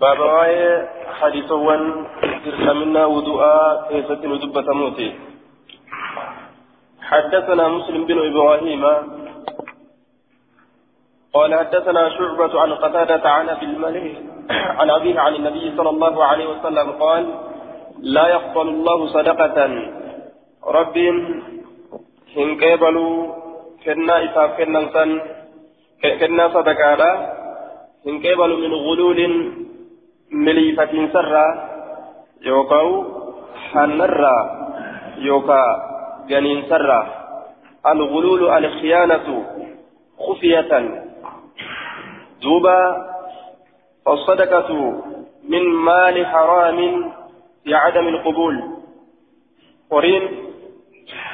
باب واي حديث وان منا وضوءا كيست ندبة موتي حدثنا مسلم بن إبراهيم قال حدثنا شعبة عن قتادة عن أبي الملك عن أبيه عن النبي صلى الله عليه وسلم قال لا يقبل الله صدقة رب إن قبلوا كنا إساف كنا صدقة إن قبلوا من غلول مليفة سرة يوكاو حنرة يوكا جنين سرة الغلول الخيانة خفية. دوبا الصدقة من مال حرام في عدم القبول. قرين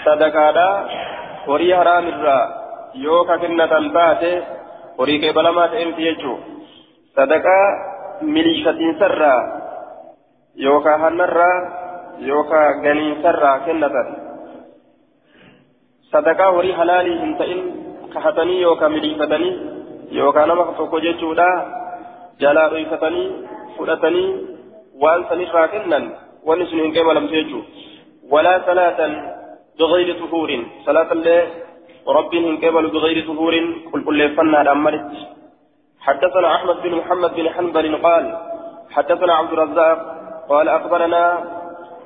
صدقة قري حرام الرا. يوكا كنة تاتي قري كبلمات امتي يجو. صدقة مليشة سرا يوكا هنرا يوكا غنين سرا كنة صدقة وري حلالي انتئن كحتني يوكا مليفتني يوكا نمك توكو جيتشودا jalaa dhoyfatanii fudhatanii waan sanirraa kennan wanni sun hin qeebalamtu jechuu walaa salaatan bigayri tuhuurin salaatallee rabbiin hin qeebalu bigayri tuhuurin qulqulleeffannaadhaan malitti حدثنا أحمد بن محمد بن حنبل قال حدثنا عبد الرزاق قال أخبرنا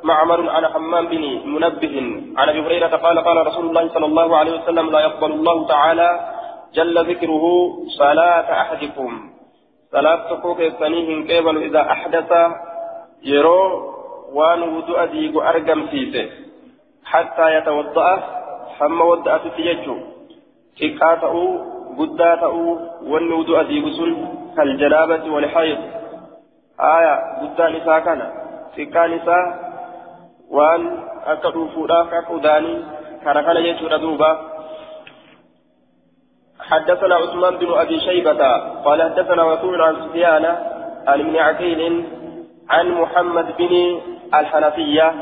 معمر عن حمام بن منبه عن أبي هريرة قال قال رسول الله صلى الله عليه وسلم لا يقبل الله تعالى جل ذكره صلاة أحدكم. صلاة تقوك الثاني قبل إذا أحدث يرو وان وضوء ديق أرقم سيسه حتى يتوضأ حما ودأ تتيجو تكاته قداته وان وضوء ديق سن كالجنابة والحيض آية قدا نساء كان تكا نساء وان أكدوا فوراك أكداني كان كان يجو ردوبا حدثنا عثمان بن أبي شيبة قال حدثنا وكيع عن سفيان عن ابن عقيل عن محمد بن الحنفية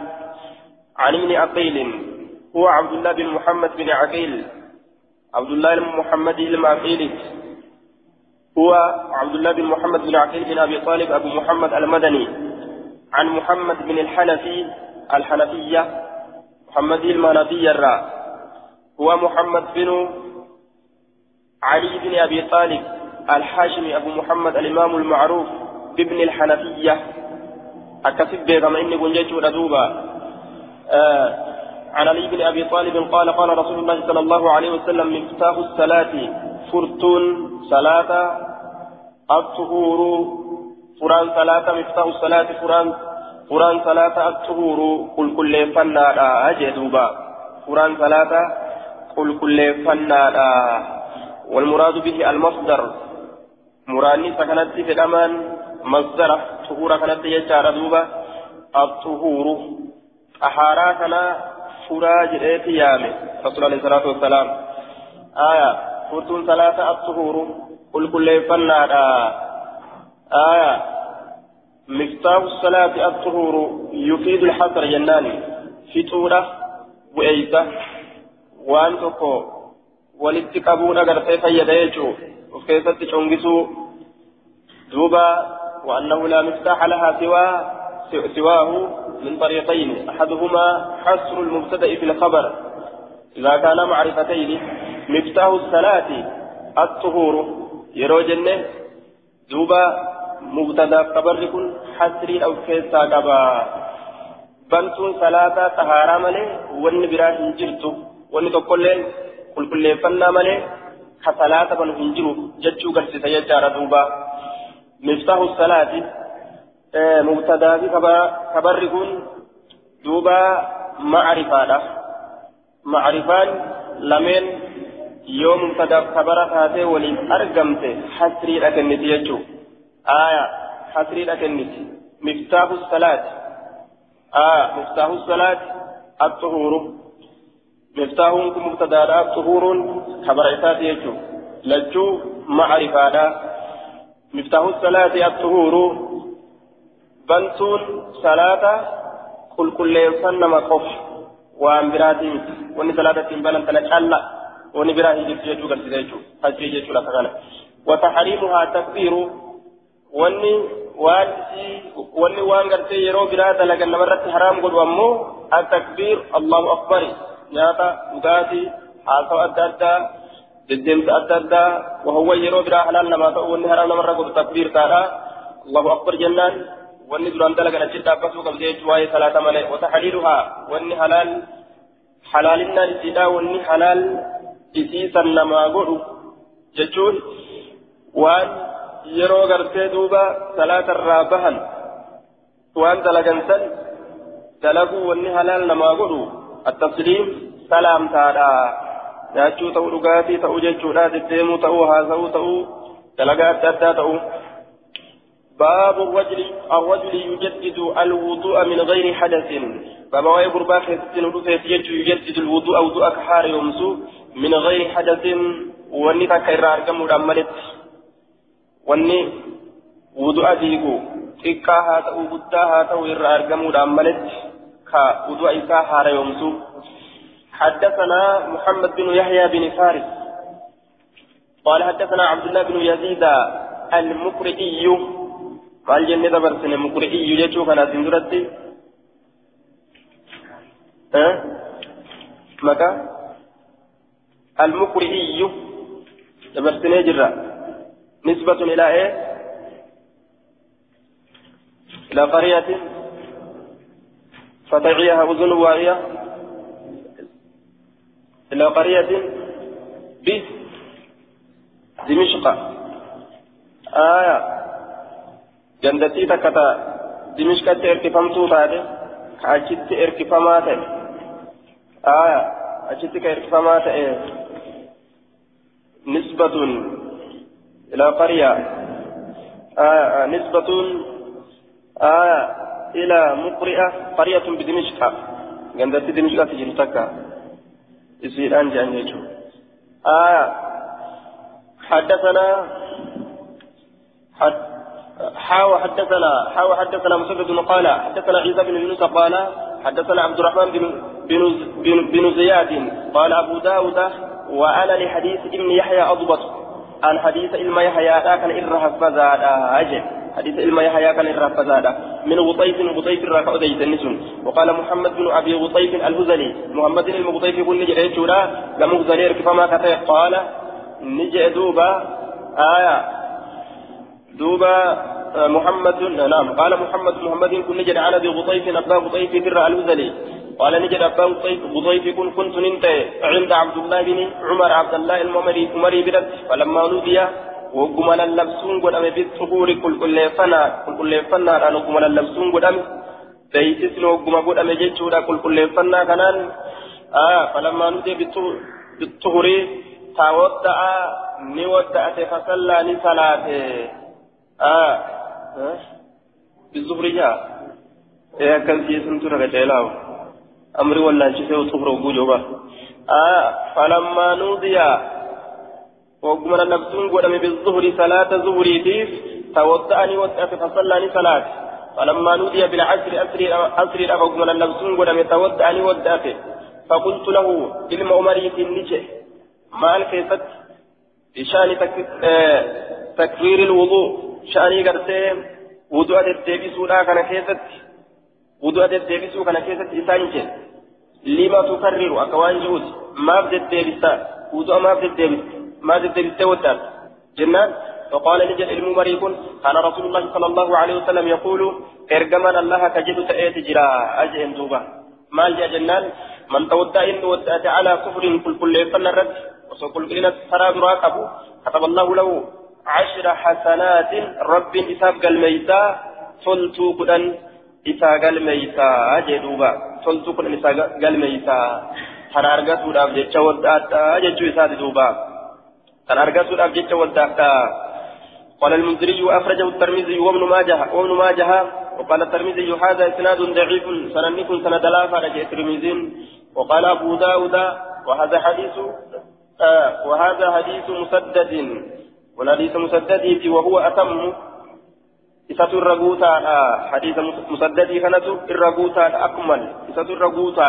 عن ابن عقيل هو عبد الله بن محمد بن عقيل. عبد الله بن محمد بن عقيل هو عبد الله بن محمد بن عقيل بن أبي طالب أبو محمد المدني. عن محمد بن الحنفي الحنفية محمد المنبي الراء هو محمد بن علي بن أبي طالب الحاشمي أبو محمد الإمام المعروف بابن الحنفية. أكسب كما إني قنجيت ردوبا آه عن علي بن أبي طالب قال قال رسول الله صلى الله عليه وسلم مفتاح الصلاة فرتون صلاة الطهور فران صلاة مفتاح الصلاة فران فران صلاة الطهور قل كل فنا أجدوبا. فران صلاة قل كل فنا والمراد به المصدر. مراني سكنت في الأمان مصدر طهورا كانت يجار دوبا. الطهور أحارا كان فراج إيتي يامي رسول عليه الصلاة والسلام آية فرتون ثلاثة الطهور قل كل فنا آية مفتاح الصلاة الطهور يفيد الحصر جنان في طورة وإيسة وأن تقول walitti qabuun agartee fayyada jechuun of keessatti cungisuu duuba لها سوى سواه من طريقين. أحدهما حصر المبتدأ في الخبر. إذا كان معرفتين مفتاح الصلاة الطهور. يرو جنة دوبا مبتدأ خبر يكون حصري أو كيسا قبا بنتون صلاة طهارة ملي ون براه جرتو ون qulqulleeffannaa malee ka salaata banu hin jiru jechuu garsiisa jechaadha duuba miftaahu salaati mubtadaa fi kabarri kun duuba macrifaadha macrifaan lameen yoo mubtadaaf kabara taatee waliin argamte hasriidha kenniti jechuu aya hasriidha kenniti miftaahu salaati aya miftaahu salaati الطهور مفتاحون كم مبتدا طهور خبر إسات يجو لجو معرفة مفتاح الصلاة الطهور بنتون صلاة كل كل فن مقف وان براتي وني صلاة تنبالا تنشالا وني براتي جسيجو قرسي يجو حجي يجو لفغانا وتحريمها تكبير وني waan wanni waan gartee yeroo biraa dalagan namarratti haraam godhu ammoo at-takbiir allahu akbari nyaata dhugaatii haasawa adda addaa deddeemsa adda addaa wahawwan yeroo biraa halaal namaa ta'u wanni haraam namarra godhu takbiir taadha allahu akbar jennaan wanni duraan dalagan achi dhaabbatuu qabdee jechuu waa'ee salaata malee wata haliiluhaa wanni halaal halaalinaan isiidha wanni halaal isiisan namaa godhu jechuun waan yeroo gartee duuba salaatarraa bahan waan dalagansan dalaguu wanni halaal namaa godhu attasliim salaamtaadha nyaachuu ta'uu dhugaatii ta'uu jechuudha deddeemuu ta'uu haasa'uu ta'uu dalagaa adda addaa ta'uu باب الرجل الرجل يجدد الوضوء من غير حدث. باب واي غربا كيسن يجدد الوضوء وضوء كحار يومسو من غير حدث. ارقم مدمرت wanni wudu'a diigu xiqqaa haa ta'u guddaa haa ta'u irra argamuudhaan maletti ka wudu'a isaa haarayomsu حدثنا محمد بن يحيى بن فارس. قال حدثنا عبد الله بن يزيد المقرئي. قال جنة برسن المقرئي يجو كان سندرتي أه؟ مكة المقرئي برسن جرا نسبة إلى إيه؟ إلى قرية. فتعيها أذن واعية إلى قرية. بدمشق آية. جندتي تكتا دمشق تركفمتو تاتي كأجت إركفمات آية أجت كإركفمات إيه؟ نسبة إلى قرية آه نسبة آه إلى مقرئة قرية بدمشق عندك دمشق تجي تكا يصير أنجي أنجي آه حدثنا حد حاو حدثنا حاو حدثنا مسدد قال حدثنا عيسى بن يونس قال حدثنا عبد الرحمن بن بن بن, بن زياد قال أبو داود وأنا لحديث ابن يحيى أضبط عن حديث إلما يحيى كان فزادا أجل حديث إلما يحيى كان إرها فزادا من غطيف غطيف الرافع أديت النسون وقال محمد بن أبي غطيف الهزلي محمد المغطيف يقول نجد يجولا لم غزلي كفما كتير قال نجد دوبا آية دوبا محمد نعم قال محمد محمد كن نجد على ذي غطيف أبا غطيف بر الهزلي قال نجد أبا غطيف كن كنت ننت عند عبد الله بن عمر عبد الله الممري عمري برد فلما نودي وقم للبسون قد أمي بالطهور كل كل فنا كل كل فنا أنا وقم للبسون قد أمي بيتسن وقم قد أمي جيتشورا كل كل فنا كنان. آه فلما نودي بالطهور تودع نودع فصلى لصلاة آه. بالظهر جاء إيه كان في سنتورا كتيلاو أمري ولا نشيسه وطهر وجوبا آه فلما نودي وقمنا نفسون قدام بالظهر صلاة ظهري تيف توضأني وسأت فصلاني صلاة. فلما نودي بالعصر أسري أسري وقمنا نفسون قدام توضأني ودأت فقلت له إلما عمري في النجة مال كيست بشأن تك... آه... الوضوء. شاني قرتي وضوء الدبيسودا كان كيست وضوء الدبيسو كان كيست إسانجل لما تكرر أكوان جهود ما بدت الدبيسا وضوء ما بدت الدبيس ما بدت ودات جنان فقال نجد الممريك كان رسول الله صلى الله عليه وسلم يقول ارجمنا الله كجد تأتي جرا أجئن دوبا ما جاء جنان من تودع إن ودأت على كفر كل كل فن الرد وسكل إلى ترى راكبه كتب الله له عشر حسنات رب إساب الميتا تلتو كدن إساق الميتا جدوبا. تلتو كدن إساق الميتا كان أرغسو داب جتش وداتا جتشو إساد دوبا كان أرغسو داب جتش وداتا قال المنذري أخرجه الترمذي وابن ماجه وابن ماجه. وقال الترمذي هذا إسناد ضعيف سننك سند لا فرج الترمذي. وقال أبو داود وهذا حديث آه وهذا حديث مسدد. والحديث مسدد وهو أتم. إسات الرغوتا حديث مسدد كانت الرغوتا أكمل. إسات الرغوتا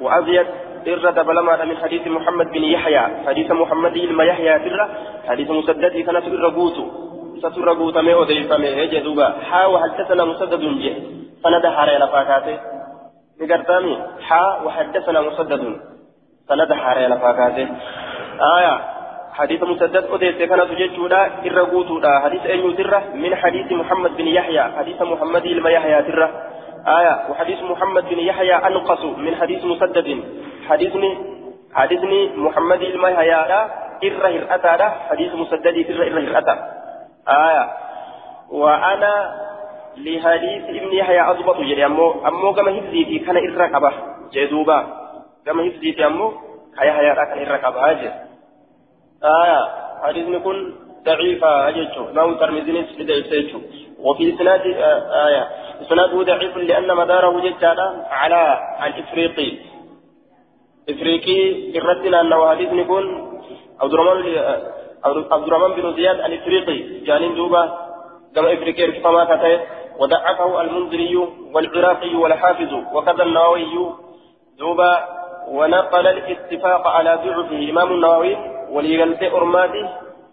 وأزيد إرد بلما من حديث محمد بن يحيى. حديث محمد بن يحيى ترى حديث مسدد كانت الرغوت ستر قوتمي وديفمي يجدوبا حا وحدثنا مسدد جه. سند حاري لفاكاته نقرتامي حا وحدثنا مسدد. سند حاري لفاكاته آية. حديث مسدد أديت كان تججودا إرقوتودا حديث أن يتره من حديث محمد بن يحيى حديث محمد إلما يحيى تره آية وحديث محمد بن يحيى أنقص من حديث مسدد حديثني حديثني محمد إلما يحيى إره الأتى حديث مسدد إره إره الأتى آية وأنا لحديث ابن يحيى أضبط جري أمو أمو كما هفزيتي كان إره كبه جدوبا كما هفزيتي أمو كيا يحيى كان إره كبه أجل آية حديث نكون ضعيفة أجلته ما هو ترمزين سيدة وفي إسناد آية. إسناده ضعيف لأن مداره جدّا على الإفريقي. إفريقي الردنا أنه حديث نكون عبد الرحمن عبد الرحمن بن زياد الإفريقي. جانين دوبا كما إفريقي رفما كتير ودعفه المنذري والعراقي والحافظ وكذا النووي. دوبا ونقل الاتفاق على ضعفه. إمام النووي وليغلت أرماته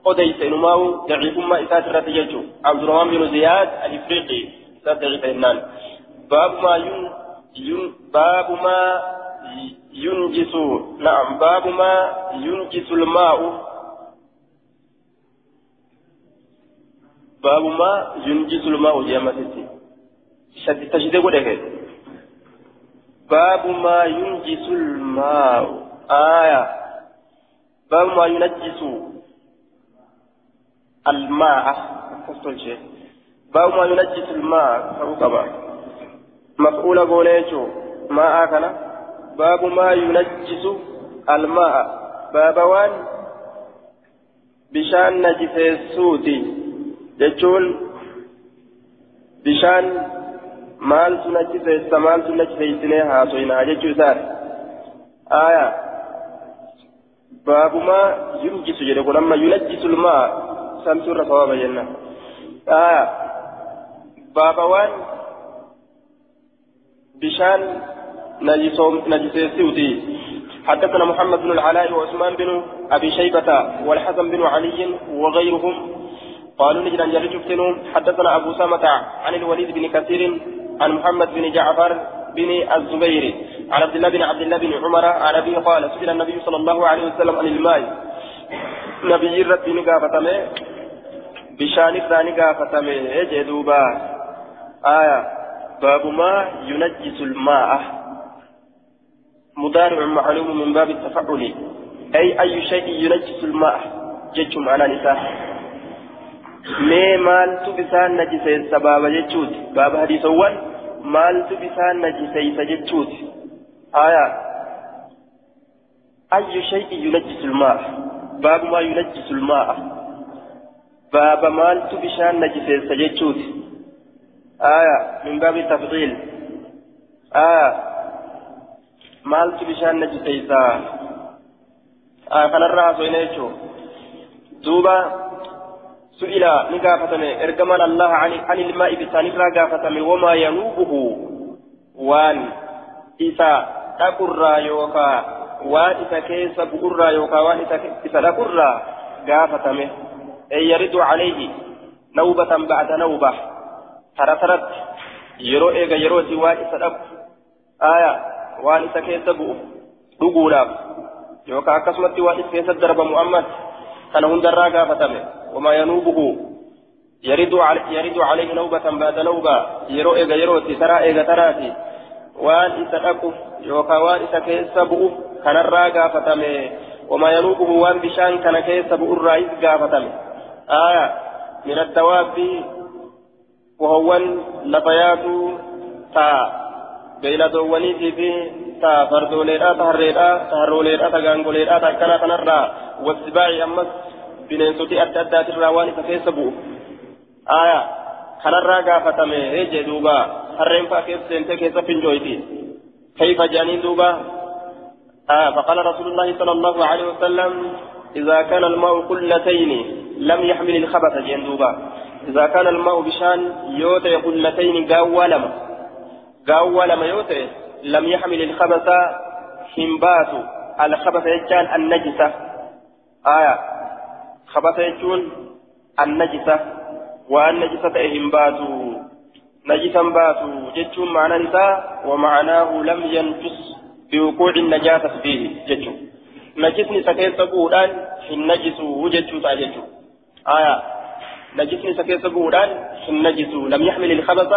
قديس نماو ضعيف ما إسات الرتيجو عبد الرحمن بن زياد الإفريقي إسات ضعيف إنان باب ما ين, ين باب ما ينجس نعم باب ما ينجس الماء باب ما ينجس الماء جامتي شد تشديد ودك باب ما ينجس الماء آية باب ما ينجس الماء. باب ما ينجس الماء. فوقبا مفعول قوليتو ما آكنا باب ما ينجس الماء. باب وان. بشان نجس السوتي jechuun bishaan maaltu nachiteessa maaltu nachiteessinee haasoyinaa jechuu isaati aya baabumaa yunjisu jedhe kun amma yunajjisu lmaa samtuu irra sababa jenna. Aya baabawaan bishaan najiseessiuti. حدثنا محمد بن العلاء وعثمان بن ابي شيبه والحسن بن علي وغيرهم قالوا نجد أن جرى حدثنا أبو سامة عن الوليد بن كثير عن محمد بن جعفر بن الزبير عن عبد الله بن عبد الله بن عمر عن أبيه قال سئل النبي صلى الله عليه وسلم عن الماء. نبي ربي نقافتمه بشان الثاني قافتمه. جدوبا؟ آية. باب ما ينجس الماء. مضارع معلوم من باب التفعل. أي أي شيء ينجس الماء؟ جتم على نساء. mee maaltu bisaan najiseessa baaba jechuuti baaba hadiisawwan maaltu bisaan najiseessa jechuuti aya ayyu shay'in yunajjisu lmaa baabu maa yunajjisu lmaa baaba maaltu bishaan najiseessa jechuuti aya min baabi tafdiil aya maaltu bishaan najiseessa aya kanarraa hasoyne jechuu duuba سئل نقافتم ارجمان الله عن عن الماء بسان قافتم وما ينوبه وان إذا وان إذا كيس بقر يوكا وان إذا تقر قافتم أي يرد عليه نوبة بعد نوبة ترى ترت يرو إيغا يرو وان إذا تقر آية وان إذا كيس بقر dhugudhaaf yookaan akkasumatti waan is keessatti darbamu ammas kana hundarraa gaafatame ينوبه يرد علي يرد عليه نوبة بعد نوبة يرو إيغا يروتي ترى إيغا تراتي وان إسا أكف يوكا وان إسا كيسا بؤف كان الراقا فتمي وما ينوبه وان بشان كان كيسا بؤ الرئيس قافتمي آية من الدواب وهو لفيات تا بين دوانيتي في تا فردوليرا تهريرا تهروليرا تغانغوليرا تكنا تنرى والسباع أمس bineensoti adda addaatirraa waan isa keessa bu'u. Aya kanarraa gaafatame jee duuba. Harreen faa keessa seentee keessa finjooyti كيف جانين دوبا آه فقال رسول الله صلى الله عليه وسلم إذا كان الماء قلتين لم يحمل الخبث جين دوبا إذا كان الماء بشان يوتي قلتين قاولما قاولما يوتي لم يحمل الخبث حنبات الخبث يجان النجسة آية خبث يجون النجسة وأن نجسة باتوا نجسا باتوا جتشون معنى نساء ومعناه لم ينجس بوقوع النجاسة فيه جتشو نجسني سكيت بودان النجس وجتشو تاجتشو. آية. نجسني سكيت بودان النجس لم يحمل الخبث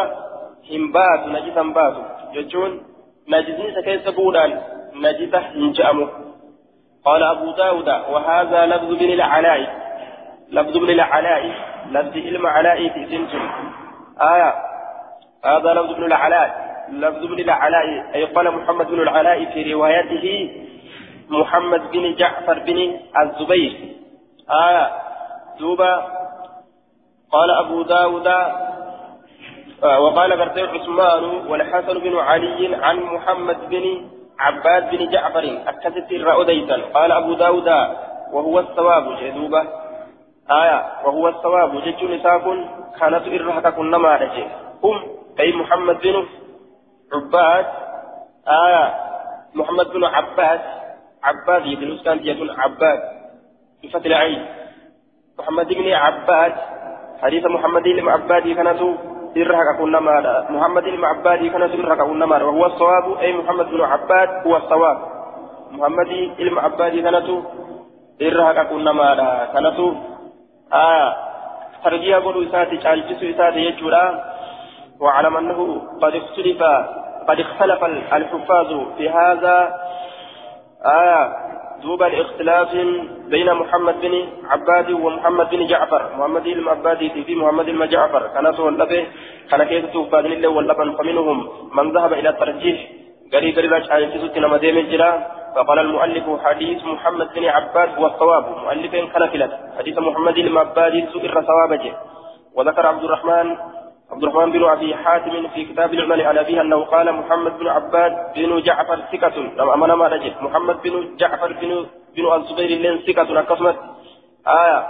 هم بات نجسا باتوا جتشون نجسني سكيت بودان نجسة هنجأمه قال أبو داود وهذا لفظ بن العلاء. لفظ بن العلاء لفظ علم علاء في سنتم. آية. هذا لفظ بن العلاء. لفظ بن العلاء أي قال محمد بن العلاء في روايته محمد بن جعفر بن الزبير. آية دوبا قال أبو داود آه وقال برتين عثمان والحسن بن علي عن محمد بن عباد بن جعفر. أكدت الرأوديتا قال أبو داود وهو الثواب. جدوبة آية وهو الثواب. جج نساكن كانت إرهك كنما رجي هم أي محمد بن عباد آية محمد بن عباد عباد يدلس كانت يكون عباد بفتح العين. محمد بن عباد حديث محمد بن عباد كانت إرهق كنا مالا محمد المعبادي كان إرهق كنا مالا وهو الصواب أي محمد بن عباد هو الصواب. محمد المعبادي كانت إرهق كنا مالا كانت آه ترجيح قولوا إساتي تعالجس إساتي يجولا واعلم أنه قد اختلف قد اختلف الحفاظ في هذا. آه دوب الاختلاف بين محمد بن عباد ومحمد بن جعفر. محمد بن عباد في محمد بن جعفر. كان سوى اللبه. كان كيف توفى الله واللبن فمنهم من ذهب إلى الترجيح. قريب قريب عن كيسوت نمدين الجرا فقال المؤلف حديث محمد بن عباد هو الصواب. مؤلف كان حديث محمد بن عباد سئر صوابه وذكر عبد الرحمن عبد الرحمن بن أبي حاتم في كتاب العمل على ابيه أنه قال محمد بن عباد بن جعفر ثقة. لما امن ما نجد. محمد بن جعفر بن بن الزبير لين ثقة. اكسمت آية.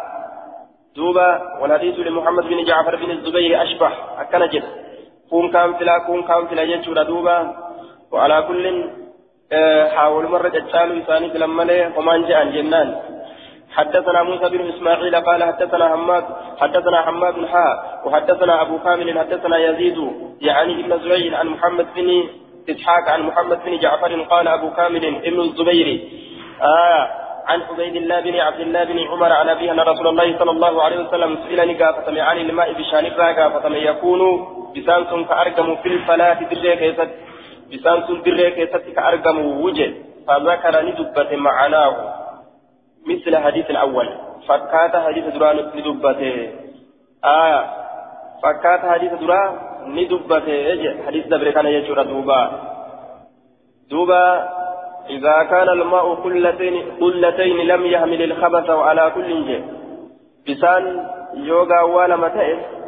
دوبا والحديث لمحمد بن جعفر بن الزبير أشبه. اكنجد كون كان فلا كون كان فلا يجور دوبا. وعلى كل آه حاول مرة جتالو يساني لما وما جاء جنان حدثنا موسى بن إسماعيل قال حدثنا حماد حدثنا حماد حاء وحدثنا أبو كامل حدثنا يزيد يعني ابن زريع عن محمد بن إسحاق عن محمد بن جعفر قال أبو كامل ابن الزبير آه عن عبيد الله بن عبد الله بن عمر عن أبيه أن رسول الله صلى الله عليه وسلم سئل نقافة عن الماء بشان الراقافة يكون بسانس كأرقم في الفلاة دري كيست بسانس دري كيست كأرقم وجه فذكر ندبة معناه. مثل حديث الأول. فكات حديث دران ندبته. آية فكات حديث دران ندبته. حديث دبر كان يجور دوبا. دوبا إذا كان الماء قلتين قلتين لم يحمل الخبث على كل شيء. بسان يوغا ولا متى؟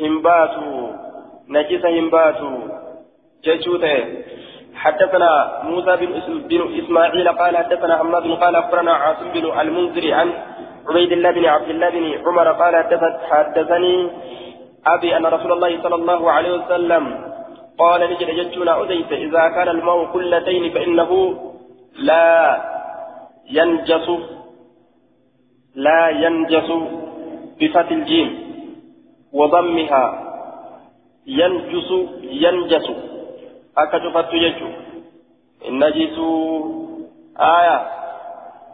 همباتو نجس همباتو جيشوته حدثنا موسى بن إسماعيل قال حدثنا حماد قال أخبرنا عاصم بن المنذر عن عبيد الله بن عبد الله بن عمر قال حدثني أبي أن رسول الله صلى الله عليه وسلم قال نجد جدنا أديت إذا كان الماء كلتين فإنه لا ينجس لا ينجس بفتح الجيم وضمها ينجس ينجس. Akka cufattu jechu. Hin najisu aya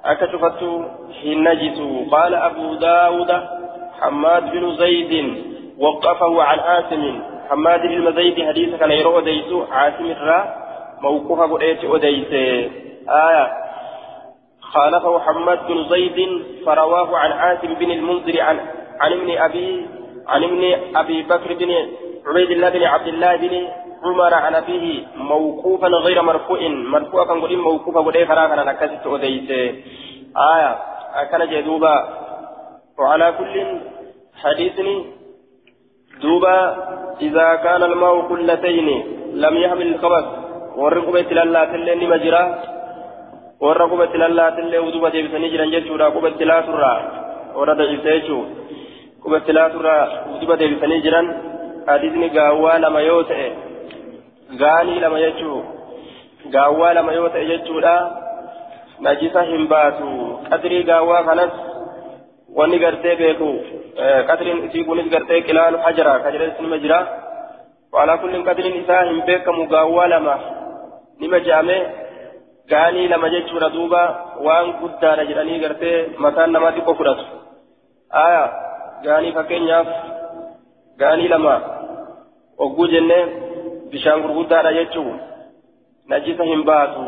akka cufattu hin najisu qaala abu daawuda حماد بن زيد وقفه عن عاصم حماد بن زيد حديث كان يرى أديس عاصم الرا موقوفة قريت أديس آية خالفه حماد بن زيد فرواه عن عاصم بن المنذر عن عن ابن أبي عن ابن أبي بكر بن عبيد الله بن عبد الله بن عمر عن أبيه موقوفا غير مرفوع مرفوعا كان قولين موقوفا قولين فراغا نكست أديس آية أكن جدوبا. وعلى كل حديثني دوبا إذا كان الماء كلتين لم يحمل الخبث والرقبة لله تلين مجرى والرقبة لله تلين ودوبا ديبسني جران جيشورا قبة لا سرى ورد إبسيشو قبة لا سرى ودوبا ديبسني جران حديثني قاوا لما يوتئ. Gaanii lama jechuu gaawwaa lama yoo ta'e jechuudha najisa hin baatu qadrii gaawwaa kanas wanni gartee beeku qadriin isii kunis gartee qilaalu hajara kajirees nima jira waalaa kullin qadriin isaa hin beekamu gaawwaa lama nima je'ame gaanii lama jechuudha duuba waan guddaadha jedhanii gartee mataan namaa xiqqoo fudhatu aya gaanii fakkeenyaaf gaanii lama ogguu jennee bishaan gurguddaadha jechuu najisa hin baatu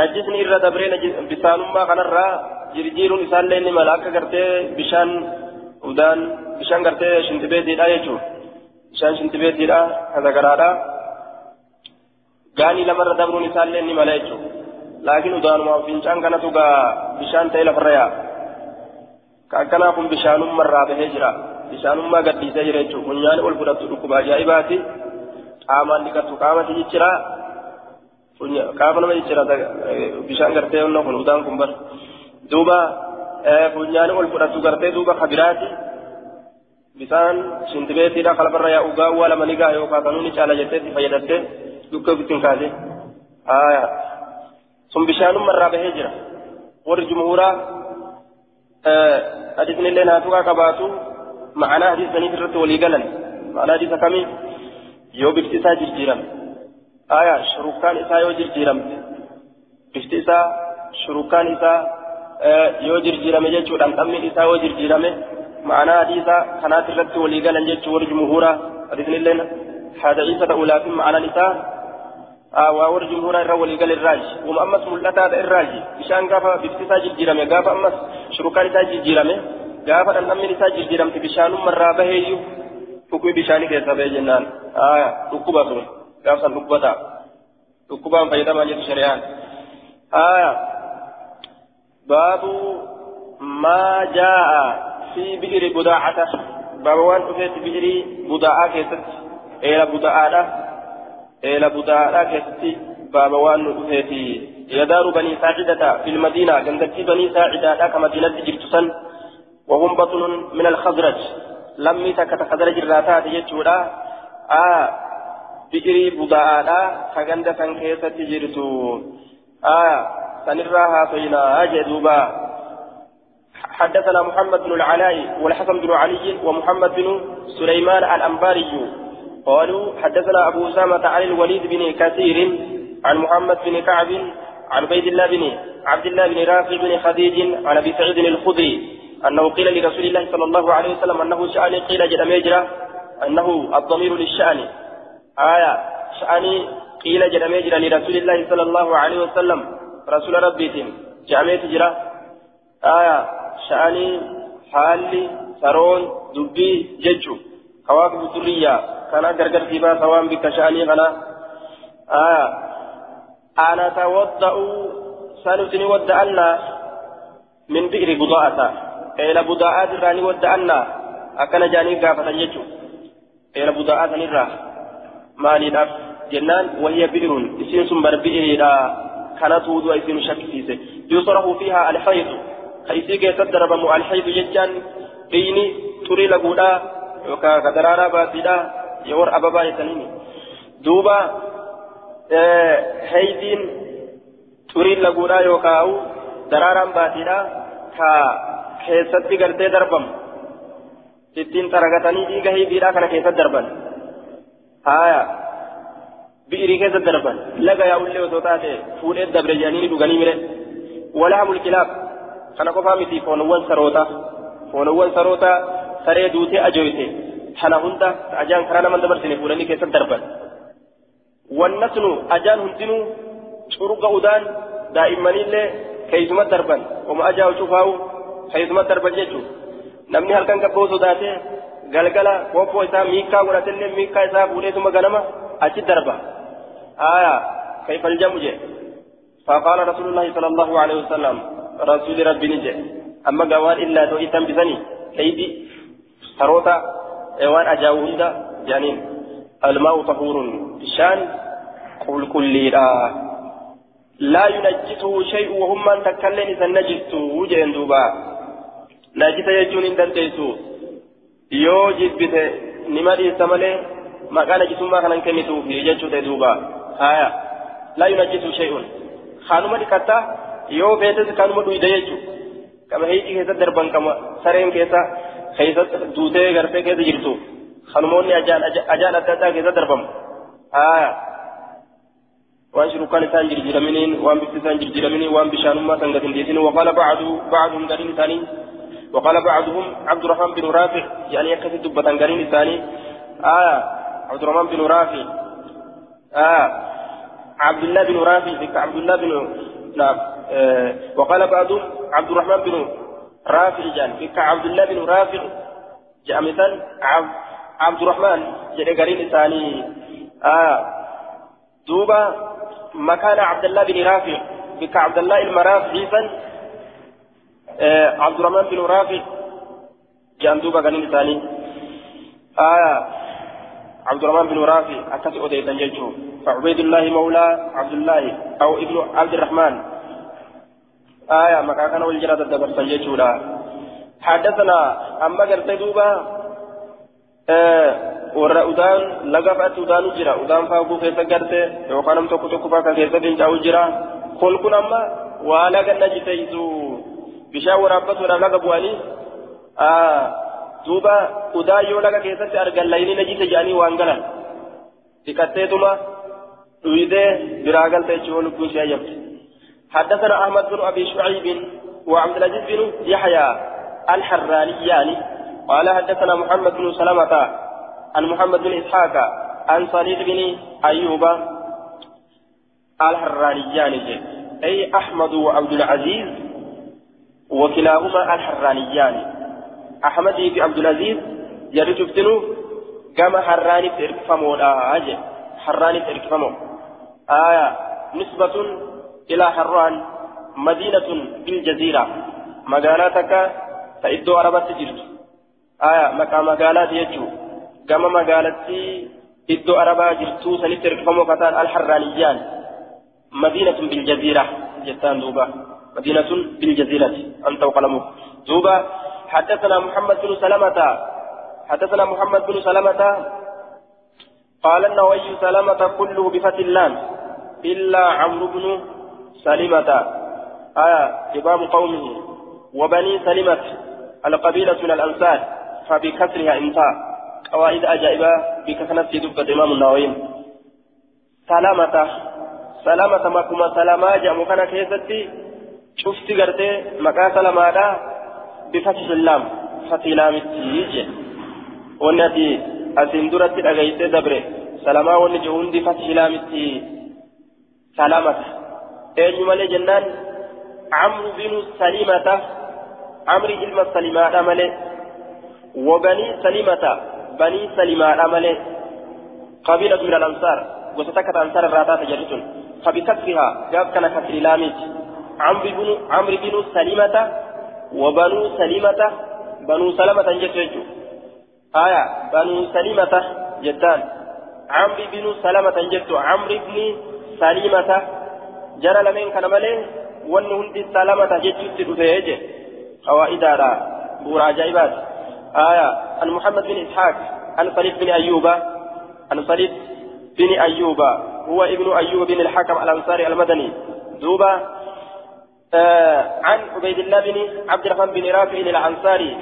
najisni irra dabree bisaanummaa kanarraa jirjiiruun isaallee ni mala akka gartee bishaan udaan bishaan gartee shintibeetiidha jechuu bishaan shintibeetiidha kasagaraadha gaanii lamarra dabruun isaallee ni mala jechuu laakiin udaanuma fincaan kanatu gaa bishaan ta'e lafarra yaa ka akkanaa kun bishaanummarraa bahee jira bishaanummaa gadhiisee jira jechuu funyaani ol fudhattu dhukkuba ajaa'ibaati qaamaan dhiqattu qaamati jijjira qaama nama jijjira bishaan gartee onna kun udaan kun bar duuba funyaani ol fudhattu gartee duuba kabiraati bisaan shintibeetiidha kalabarra yaa ugaa waa lama ni gaa yookaan kanuu ni caala jettee itti fayyadattee dukka ofitti hin kaase sun bishaanummarraa bahee jira warri jumhuuraa hadiisni illee naatuqaa qabaatu ma'anaa hadiisaniif irratti walii galan ma'anaa hadiisa kamii yoo bifti isaa jijjiirame aya shurukaan isaa yoo jirjiiramte bifti isaa shurukaan isaa yoo jirjiirame jechuudhaan dhammiin isaa yoo jirjiirame ma'anaa hadiisa kanaat irratti walii galan jechuu warri jumhuuraa hadiisni illee haada isa ta'uu laafin ma'anaan isaa waa warri jumhuuraa irra walii gala irraaji wama ammas mul'ataadha irraaji bishaan gaafa bifti isaa jijjiirame gaafa ammas shurukaan isaa jijjiirame gaafa dhandhammin isaa jijjiiramte bishaanummarraa baheeyyuu dhukkubni bishaanii keessa bahee jennaan dhukkuba sun gaafsan dhukkubata dhukkubaan fayyadamaa jettu shari'aan baabu maa jaa'a fi bi'iri budaa'ata baaba waan dhufeetti bi'irii budaa'aa keessatti eela budaa'aadha eela budaa'aadha keessatti baaba waan nu dhufeeti saacidata fil madiina gandattii banii saacidaadha ka madiinatti jirtu san وهم بطن من الخزرج لم تكت خزرج الراتات يجودا آه بئري بداء كغند سن كيسة تجرتو آه سنراها فينا أجدوبا حدثنا محمد بن العلاء والحسن بن علي ومحمد بن سليمان الأنباري قالوا حدثنا أبو أسامة عن الوليد بن كثير عن محمد بن كعب عن عبيد الله بن عبد الله بن رافع بن خديج عن أبي سعيد الخدري أنه قيل لرسول الله صلى الله عليه وسلم أنه شأني قيل جل ميجرى أنه الضمير للشأن. آية شأني قيل جل ميجرى لرسول الله صلى الله عليه وسلم. رسول ربي جامعة جرى آية شأني حالي سرون دبي ججو. كواكب الدرية كان غرغر فيما سواء بك شأني غنا. آية أنا توضأ سنتني ودأنا من بئر بضاعة. Wadda'annaa akkana jaanii gaafatan jechuun eela budaa'aa sanirraa maaliidhaaf jennaan wayya bi'iruun isiin sun bar bi'iriidha kanatu du'a isiin shakkisiise yusrahu fiihaa alxaydu ka isii keessatti darabamu alxaydu jechaan dhiini xurii laguudhaa yookaan ka daraaraa baasiidhaa yoo warra ababaa jetaniini duuba haydiin xurii laguudhaa yookaan daraaraan baasiidhaa ka keessatti gartee darbamu ittiin xaragatanii dhiiga hiibiidhaa kana keessatti darban haaya bi'irii keessatti darban laga yaa'ullee osoo taate fuudhee dabre jedhanii dhuganii mire walaa mulkilaaf kana qofaa miti foonowwan saroota foonowwan saroota saree duutee ajooyte kana hunda ajaan karaa naman dabarsine fuudhanii keessatti darban wannasnu ajaan hundinuu curuga udaan daa'immaniillee keeysuma darban oma ajaa cufaa'u keessuma darban jechuun namni halkan gabboo sodaatee galgala qophoo isaa miikaa godhatillee miikaa isaa fuudheetuma ganama achi darba aayaa kayfal jamu je فقال رسول الله صلى الله عليه وسلم رسول ربي نجي أما قوان إلا تو إتم بسني كيدي سروتا إيوان أجاوهند جانين الماء طهور شان قل كل لا ينجسه شيء وهم من تكلم إذا نجسته وجه دوبا najisa jechuun hin dandeessu yoo jibbite nima dhiista malee maqaa najisummaa kanan kennituuf jechuu ta'e duuba haya laa yunajisu shay'un kanuma dhiqatta yoo feetes kanuma dhuyda jechu كما هيجي كيسا دربان كما سرين كيسا كيسا دوتي غرفة كيسا جرتو خنموني أجان أجان أتاتا كيسا دربان آه وان شركان سان جرجرمين وان بسان جرجرمين وان بشانما سنغتين ديسين وقال بعض بعضهم قرين ثاني وقال بعضهم عبد الرحمن بن رافع يعني يكفي دبة قرين ثاني آه عبد الرحمن بن رافع. آه عبد الله بن رافع عبد الله بن نعم. آه وقال بعضهم عبد الرحمن بن رافع جان فيك عبد الله بن رافع. جاء مثال عبد الرحمن جاء قرين ثاني آه دوبا مكان عبد الله بن رافع بك عبد الله المرافعي آه عبد الرحمن بن رافع جان دوبا قرين ثاني آه عبد الرحمن بن رافع أكثر أوديتا جيشه فعبيد الله مولى عبد الله أو ابن عبد الرحمن. آية مكا كان والجراد الدبر لا. حدثنا أما قرت دوبا آه warra udaan laga fa'aatti udaanu jira udaan faaguu keessa garte yookaan nam tokko tokko faa keessa fincaa'u jira kun kun amma waa laga na jiteessu bishaan waraabbatuudhaaf laga bu'anii duuba udaa yoo laga keessatti argan layni na jedhanii waan galan dhiqatteetuma dhuyidee biraa galte jechuun lubbuun ishee ayyamte حدثنا أحمد بن أبي شعيب وعبد العزيز بن يحيى الحرانيان قال حدثنا محمد بن سلمة عن محمد بن إسحاق عن صليد بن أيوب الحرانيان أي أحمد وعبد العزيز وكلاهما الحرانيان أحمد في عبد العزيز جريت فتنو كما حراني تركفمو لا أجل. حراني تركفمو. آية نسبة إلى حران مدينة بالجزيرة. مقالاتك فإدو عربات جرت. آية مكا مقالات يجو. كما مقالتي إدو عربا جرتو سنت تركفمو كتان الحرانيان. مدينة بالجزيرة جتان دوبا. مدينة بالجزيرة. أنت وقلمك دوبا حدثنا محمد بن سلمة. حدثنا محمد بن سلمة. قال النووي سلمة كله بفتح اللام. إلا عمرو بن سلمة. آية إمام قومه. وبني سلمة القبيلة من الأنصار. فبكسرها انتهى. قواعد أجائبة بكثنة دبة إمام النووي. سلامة. سلامة مكما سلامة جاء مكان كيستي. شفتي قرتي مكان سلامة بفتح اللام فتح لام التيج ونأتي أسندرة الأغيث دبره سلاما ونجهون دي فتح لام التيج سلامة أين مالي جنان عمرو بن سليمة عمرو علم السليمة مالي وبني سليمة بني سليمة مالي قبيلة من الأنصار وستكت أنصار الراتات جريتون فبكسرها جاب كان كسر لامج عمرو بن سليمة وبنو سلمة بنو سلمة جتجو آية بنو سلمة جتان. عمرو بن سلمة جتو عمرو بن سلمة جرى لمن كان ملين وانه هندي سلمة جتو تدفيج قواعد على بورا جايبات. آية عن محمد بن إسحاق عن صليب بن أيوب عن صليب بن أيوب هو ابن أيوب بن الحكم الأنصاري المدني. دوبا آه عن عبيد الله بن عبد الرحمن بن رافع الأنصاري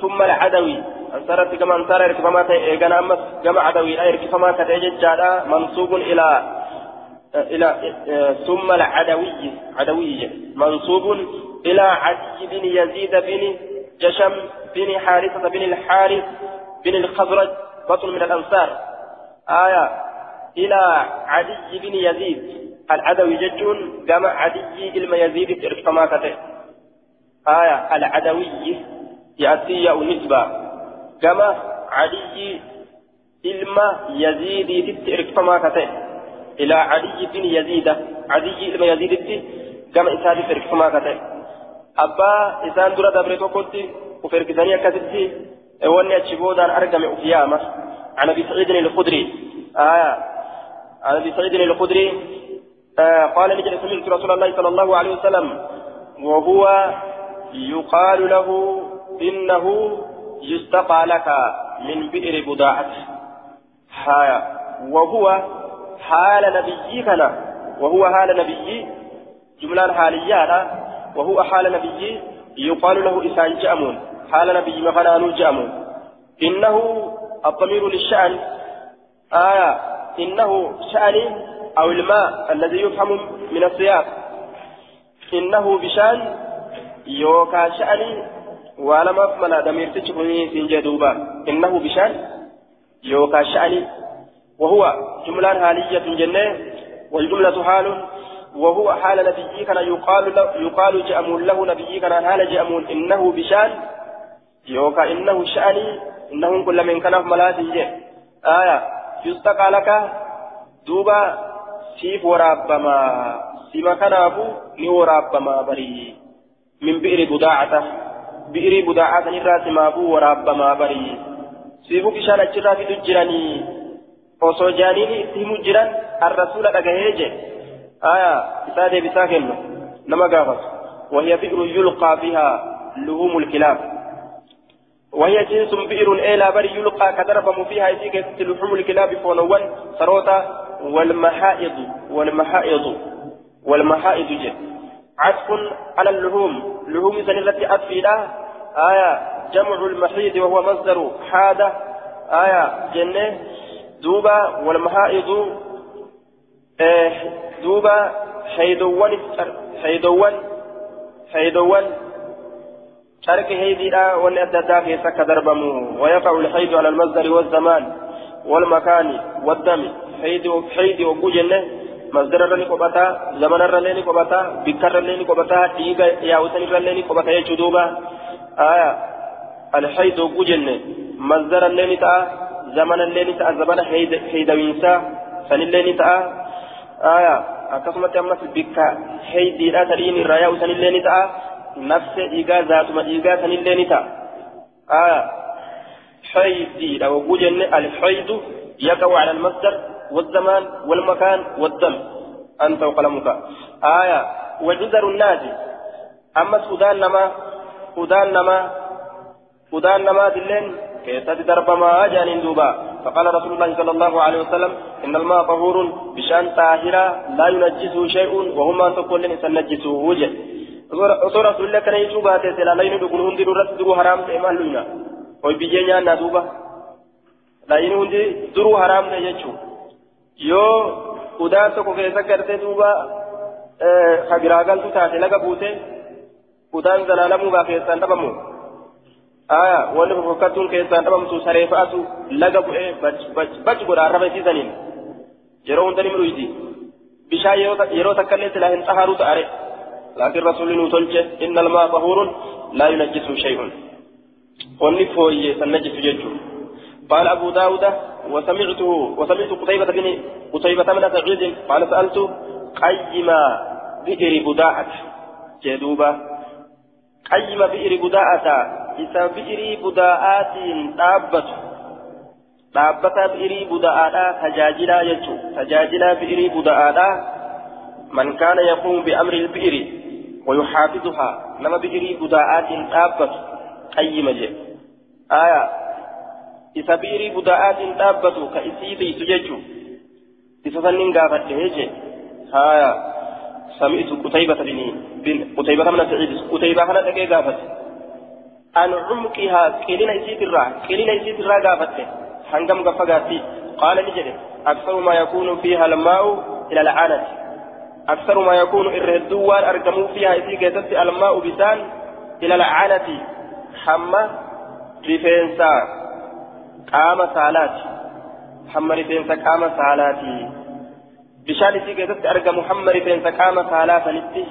ثم العدوي. أنصارت كما أنصار إركفما كان أمس كما عدوي. إركفما كتجد جادا منصوب إلى آه إلى آه ثم العدوي عدوي. منصوب إلى عدي بن يزيد بن جشم بن حارثة بن الحارث بن الخزرج بطن من الأنصار. آية إلى عدي بن يزيد. العدوي ججون كما عدي علم يزيد كما كتب آية العدوي يأتي نسبة كما عدي علم يزيد كما كتب إلى عدي بن يزيد عدي علم يزيد كما إساد كما كتب أبا إسان درا دبرتو كنت وفركزانية كتبتي واني أتشبودان أرقم أفيامة. عن أبي سعيد الخدري. آية عن أبي سعيد الخدري. آه قال نجد سمعت رسول الله صلى الله عليه وسلم وهو يقال له إنه يستقى لك من بئر بضاعة. وهو حال نبيكنا وهو حال نبي جملة حالية وهو حال نبي يقال له إسان جأمون. حال نبي مخنان جأمون. إنه الضمير للشأن. آية. إنه شأني أو الماء الذي يفهم من السياق إنه بشأن يوكا شأني ولما فمنا دمير تشكوني سنجي دوبا. إنه بشأن يوكا شأني. وهو جملة حالية جنة والجملة حال. وهو حال نبي كان يقال يقال جأمون له نبي كان حال جأمون. إنه بشأن يوكا إنه شأني. إنهم كل من كان ملات آية يستقى لك دوبا. سيف ورابما سيما كنافو ني ورابما بري من بئر بداعته بئر بداعة نراس مابو ورابما بري سيفو كشان أجرا في itti himu jiran arrasuula dhagahee je aya isaa deebisaa kennu. Nama gaafatu وهي بئر يلقى فيها لهوم الكلاب وهي جنس بئر إلى بري يلقى كدرب فيها يديك لحوم الكلاب فونوان سروتا والمحائض والمحائض والمحائض جد. عطف على اللحوم. لحوم سنة أطفيلة آية جمع المحيض وهو مصدر حادة. آية جنة دوبا والمحائض آه دوبا حيدوان حيدوان حيدوان شارك هيديدا وأن اددا في سك دربمو. ويقع الحيد على المصدر والزمان والمكان والدم. حيد وجنه مصدر رني قبتا زمن رني قبتا بكر رني قبتا ديغا يا وسن رني قبتا يجدوبا آية الحيد وجنه مصدر رني تا زمن رني تا زمن حيد حيد وينسا سن رني تا آية akkasumatti ammas bikka heydiidha tadhiin irraa yaa'u sanillee ni ta'a. نفس إيجا ذات ما إيجا سنين نتا آه حيدي لو وجن الحيد يقع على المصدر والزمان والمكان والدم. أنت وقلمك. آية. وجزر الناس. أما سودان نما سودان نما سودان نما دلين. كيسات درب ما جانين دوبا فقال رسول الله صلى الله عليه وسلم إن الماء طهور بشأن طاهرة لا ينجسه شيء وهما تقول لن سنجسه وجه. osoo rasuulli kana jechuu baate silaa layni dhugun hundi duratti duruu haraam ta'e maal luyna hoy biyyee nyaannaa duuba layni hundi yoo udaan tokko keessa gartee duuba kabiraagaltu taate laga buute udaan zalaalamuugaa keessaan dhabamu aya wanni fofokkattuun keessaan dhabamtu saree fa'atu laga bu'ee bachi godha arraba isiisaniin yeroo hunda ni midhuyti bishaan yeroo takkallee silaa hin xaharuu ta'are لكن رسول نوتلج إن الماء طهور لا ينجسه شيء ونفوي سنجس ججه قال أبو داود وسمعته وسمعت قتيبة بن قتيبة من سعيد قال سألت قيم بئر بداعة جدوبة قيم بئر بداعة إذا بئر بداعات دابة dhaabbata bi'irii buda'aadhaa tajaajilaa jechuun tajaajilaa bi'irii buda'aadhaa man kaana yaqumu bi'amri bi'iri ويحافظها لما بجري بداءات تابت قيمة جي. آية إذا بجري بداءات تابت كإسيبي سججو إذا فنن قافت هيجي آية سمعت قتيبة بن قتيبة من سعيد قتيبة هنا تكي قافت عن عمقها قيلنا إسيت الرا قيلنا إسيت الرا قافت هنقم قفقاتي قال نجري أكثر ما يكون فيها الماء إلى العانة أكثر ما يكون الردوان أرجموا فيها إذا كتبت الماء بسان إلى العانة حمى رفنسا قام صالات حمى رفنسا قام صالاتي بشان إذا كتبت أرجم حمى رفنسا قام صالات نتي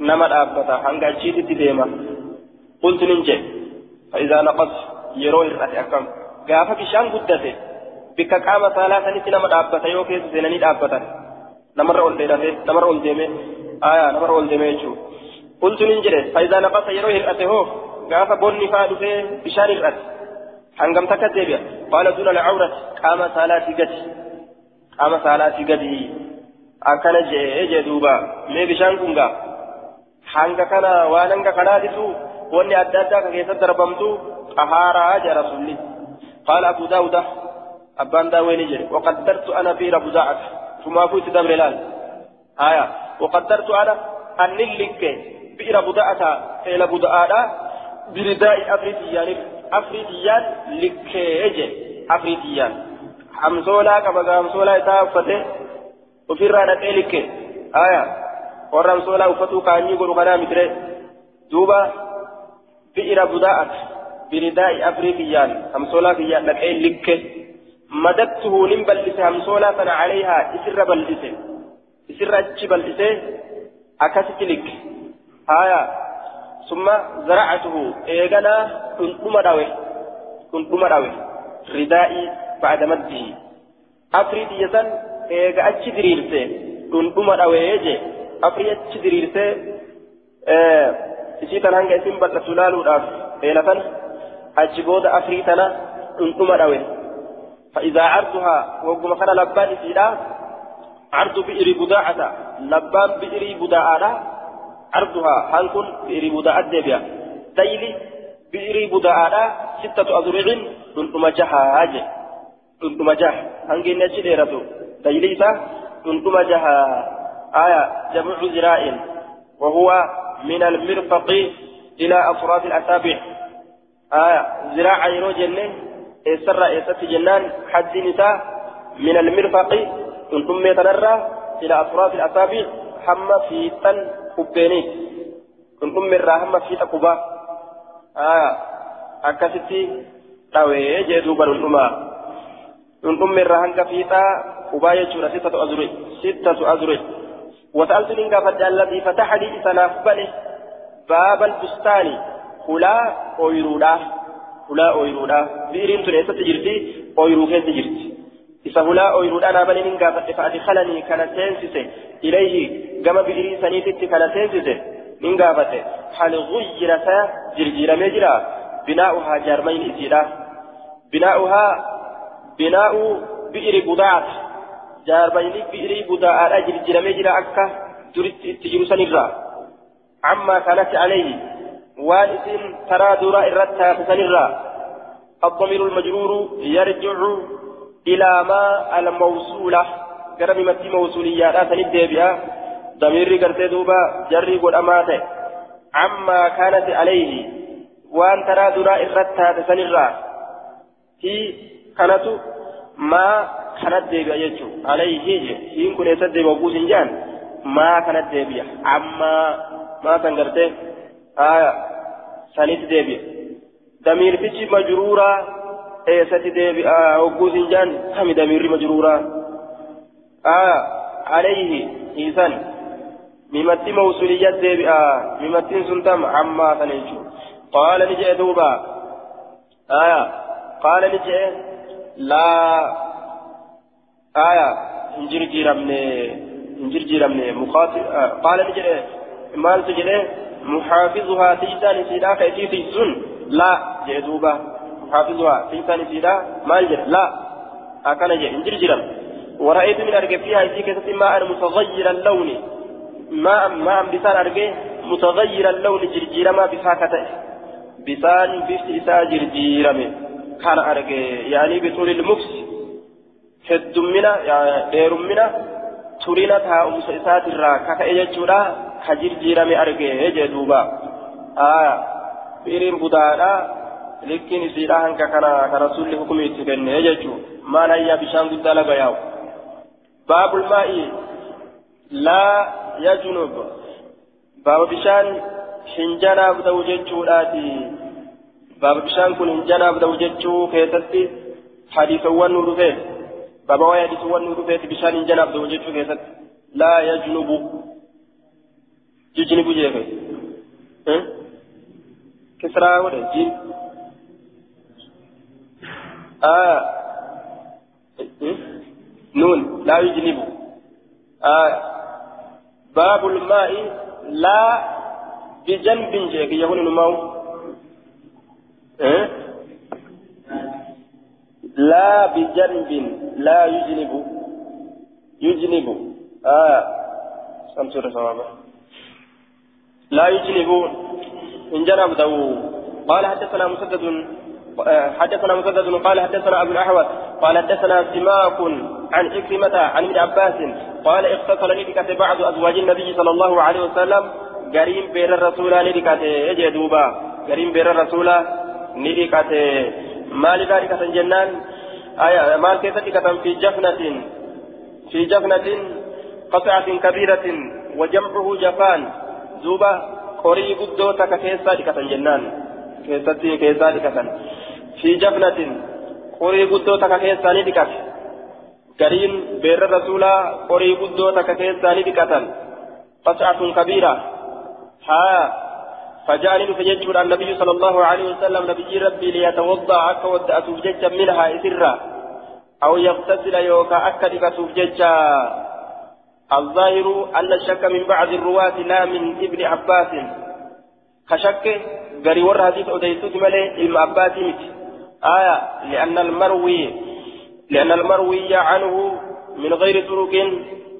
نما الأبتا هنگا جيتي ديما قلت ننجي فإذا نقص يروي الرأي أكم قاف بشان قدته بك قام صالات نتي نما زناني الأبتا namarra ol dheerate namarra ol deeme aya namarra ol deeme jechuudha. Qultu nin jedhe. Faayidaa naqasa yeroo hir'ate hoo gaafa bonni faa dhufee bishaan hir'ate duna alcawrat qaama saalaatii gadi qaama saalaatii gadi akkana jee jee duuba mee bishaan kun gaa hanga kana waan hanga kanaatitu wanni adda addaa ka keessatti darbamtu xahaaraa jee rasulli qaala abu daawuda abbaan daawwee ni jedhe waqaddartu ana biira budaa'ata ثم أفوت دبر الآن آية وقدرت أنا أن لك بئر بداءة إلى بداءة برداء أفريقيان أفريقيان لكيج أفريقيان حمزولا كما حمزولا يتافته وفي الرانة لك آية ورمزولا وفتو كان يقول غنا متري دوبا بئر بداءة برداء أفريقيان حمزولا كيان لكي لك مددته نمبلس حمزولا فنا عليها إسر بلسه إسر أجي بلسه أكست لك آية ثم زرعته. إيغانا كنتم داوي. كنتم داوي. ردائي بعد مده. أفريد يسن إيغا أتش دريرسي كنتم داوي يجي أفريد أتش دريرسي. إيه isiitan hanga isin bal'atu laaluudhaaf eelatan achi booda afrii tana dhundhuma dhawe فإذا عرضها وقم كان لبان إسيدا عرض بئر بداعة لبان بئر بداعة عرضها هنكون بئر بداعة ديبيا ديلي بئر بداعة ستة أذرع ثم جهاج ثم جه هنجي نجي ديرتو ديلي إسا ثم جها آية جمع ذراع. وهو من المرفق إلى أطراف الأصابع آية ذراع يرو جنة. إسر إسات جنان. حد نساء من المرفق ثم يتنرى إلى أطراف الأصابع ثم يرى حمى في تقبا آية أكستي تاوي جدوبا ثم ثم يرى حمى في تا قبا يجور ستة أزرع ستة أزرع وسألت من قفت الذي فتح لي إسناف بني باب البستان هلا أويرودا هلا أويرودا بئرين تنسى تجرتي أويرو كيس تجرتي إذا هلا أويرودا أنا بني من قفت فأدخلني كان سينسيسي إليه كما بئرين سنيتي كان سينسيسي من قفت هل غير سا جرجير مجرى بناؤها جارمين إسيرا بناؤها بناء بئر بضاعة jaarbayni bi'irii budaa'aadha jirjiramee jira akka duritti itti jiru sanirraa amma kanatti alayhi waan isin taraa duraa irratti taasisanirraa الضمير المجرور يرجع إلى ما الموصولة قرب متي موصولية تند بها ضمير قرتي دوبا جري قد أماته عما كانت عليه وأن ترى درا إرتها تسنرا هي كانت ما jechuun alayhi hiin kun eessa deebi'a oguu sin jaan maa kanat deebi'a ammaa maa san gartee aya sanitti deebi'a damiirtichi majruuraa eessatti deebi'a oguu sin jaan kami damiirri majruuraa aya alayhi hiisan mimatti mawsuliyat deebi'a mimattiin sun tam ammaa sana jechuun qaala ni jedhe duuba aya qaala ni jedhe laa آية انجر جيرمني انجر جيرمني مخاطب آه قال نجري مال تجري محافظها تيسان سيدا كيسي تيسون لا جدوبا محافظها تيسان سيدا مال جر لا أكن جي انجر جيرم ورأيت من أرجع فيها يسي كيسي ماء متغير اللون ماء ماء بسان أرجع متغير اللون جرجيرما بساكته بسان بس إسا جرجيرمي كان أرجع يعني بطول المكس heddummina dheerummina turina taa'umsa isaatirraa kaka'e jechuudha. Ka jirjiirame argee jee duuba. Biiriin budaadha. Likkiin isiidha hanka kana ka rasulli hukumi itti kenne jechuu maan hayyaa bishaan guddaa laga yaa'u baabul maa'i laa yajunub baaba bishaan hinjanaaf ta'u jechuudhaati baaba bishaan kun hinjanaaf ta'u jechuu keessatti hadiisawwan nu dhufee بابا ويا دي سوان نور بيت بشان جناب دو جيتو كيست لا يجنب يجنب جيفه ها كسرى ولا جيم آه. نون لا يجنب آه. باب الماء لا بجنب جيك يهون الماء ها لا بجنب لا يجنب. يجنب. آه. سمسور سوابا لا يجنب. إن جنب دو قال حدثنا مسدد. حدثنا مسدد قال حدثنا أبو الأحوص قال حدثنا سماك عن إكرمة عن ابن عباس قال اغتسل لك بعض أزواج النبي صلى الله عليه وسلم. قريم بير الرسول ندكته يجدوبا قريم بير الرسول ندكته ما لذلك جنان آية مال كيف دكتم في جفنة. في جفنة قطعة كبيرة وجمعه جفان. دوبا قري قدو تككيسا دكتم جنان كيستي كيسا دكتم في جفنة قري قدو تككيسا ندكته قرين بير الرسول قري قدو تككيسا ندكتم قطعة كبيرة ها فجعل فججر النبي صلى الله عليه وسلم نبي ربي ليتوضا أكا ودأت فججا منها إسرا أو يغتسل يوكا أكا لكتوف ججا الظاهر أن الشك من بعض الرواة لا من ابن عباس كشك قري ور حديث أديتوت ملي علم عباس آية لأن المروي لأن المروي عنه من غير طرق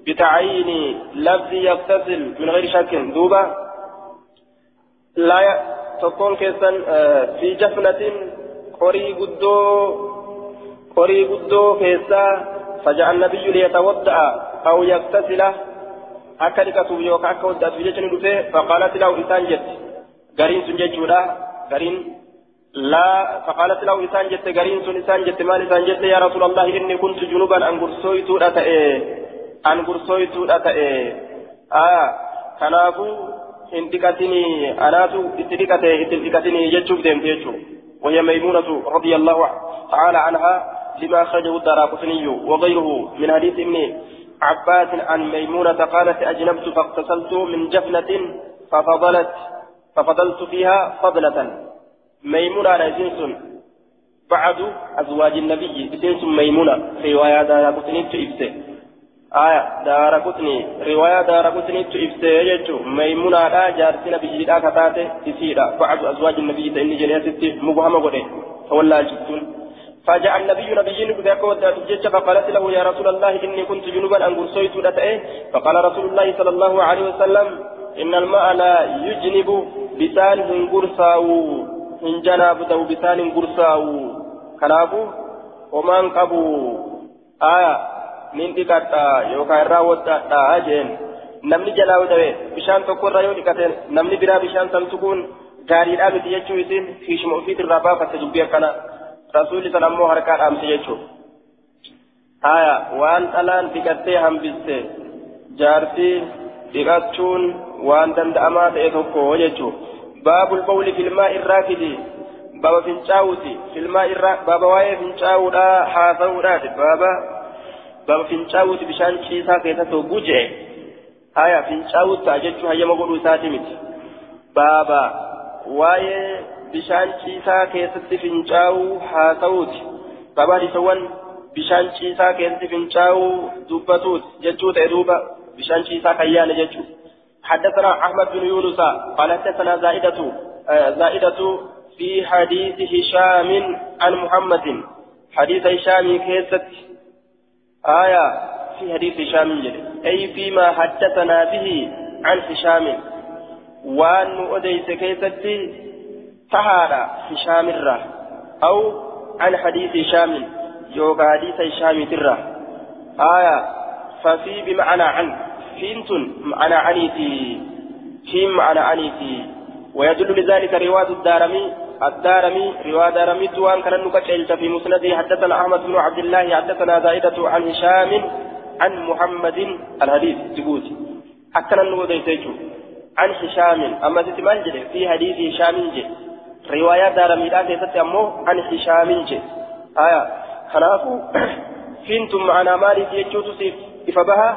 بتعيين لفظ يغتسل من غير شك. دوبا لا تكون كيسا في جفنة قري قدو قري قدو كيسا فجاء النبي ليتوضأ أو يغتسل. أكلك يوكا أكا ودأت في فقالت له إنسان جت. قرين سنججودا قرين لا فقالت له إنسان جت قرين سن إنسان جت مال إنسان جت يا رسول الله إني كنت جنوبا أن قرصويت أتأي أن قرصويت أتأي آه كنافو إن دكتني أناتو إتدكتي إتدكتني يجوب ديم تيجو. وهي ميمونة رضي الله تعالى عنها لما أخرجه الدراقطني وغيره من حديث ابن عباس عن ميمونة قالت أجنبت فاغتسلت من جفنة ففضلت ففضلت فيها فضلة. ميمونة جنس بعد أزواج النبي. جنس ميمونة. في رواية دراقطني تئبسه آية دارقطني رواية دارقطني تئبسه يجو ميمونة لا جارسنا بجيدا كتاته. تسيرا بعد أزواج النبي تإني جنياتي مبهمة قده. فولا جبتون. فجاء النبي نبي بذاك ودات فقالت له يا رسول الله إني كنت جنوبا أن قرصيت فقال رسول الله صلى الله عليه وسلم إن الماء لا يجنب بسان قرصاو إن جناب دو بسان قرصاو كنابو ومن قبو آية من دكتا يوكا jalaa wadawe bishaan tokko irraa yoo dhiqate namni biraa bishaan san tuquun gaariidhaa miti jechuu isin fiishuma ofiitirraa baafatte dubbii akkana rasuulli san ammoo harkaa dhaamse jechuudha. Haya waan dhalaan dhiqattee hambiste jaartii dhiqachuun waan danda'amaa ta'e tokko jechuudha. Irraa fidi baaba fincaa'uuti filmaa irraa baaba waa'ee fincaa'uudhaa haasa'uudhaati baaba baaba fincaa'uuti bishaan ciisaa keessatti hogguu je'e. Haya fincaa'uutti ta'a jechuun hayyama godhuu isaati miti. Baaba waa'ee bishaan ciisaa keessatti fincaa'uu haa ta'uuti babaan isawwan bishaan ciisaa keessatti fincaa'uu dubbatuuti jechuu ta'e duuba bishaan ciisaa kan jechuu حدثنا أحمد بن يونس قال حدثنا زائدة زائدة في حديث هشام عن محمد. حديث هشام كيست. آية في حديث هشام أي فيما حدثنا به عن هشام. وأن أديت كيستي تهارا هشام الرا. أو عن حديث هشام يوغا حديث هشام ترى آية ففي بمعنى عن فينتن معنى عنيتي فيم معنى عنيتي ويدل لذلك رواية الدارمي الدارمي رواية دارمي توان كان نكتشلت في مسنده. حدثنا أحمد بن عبد الله حدثنا زائدة عن هشام عن محمد الحديث تقول أكثر النوديتيجو عن هشام. أما تتمال في حديث هشام جي رواية دارميدان كيست أمو عن هشام جي آية. خلافو فينتم معنا مالي يجوت سيف. إفبها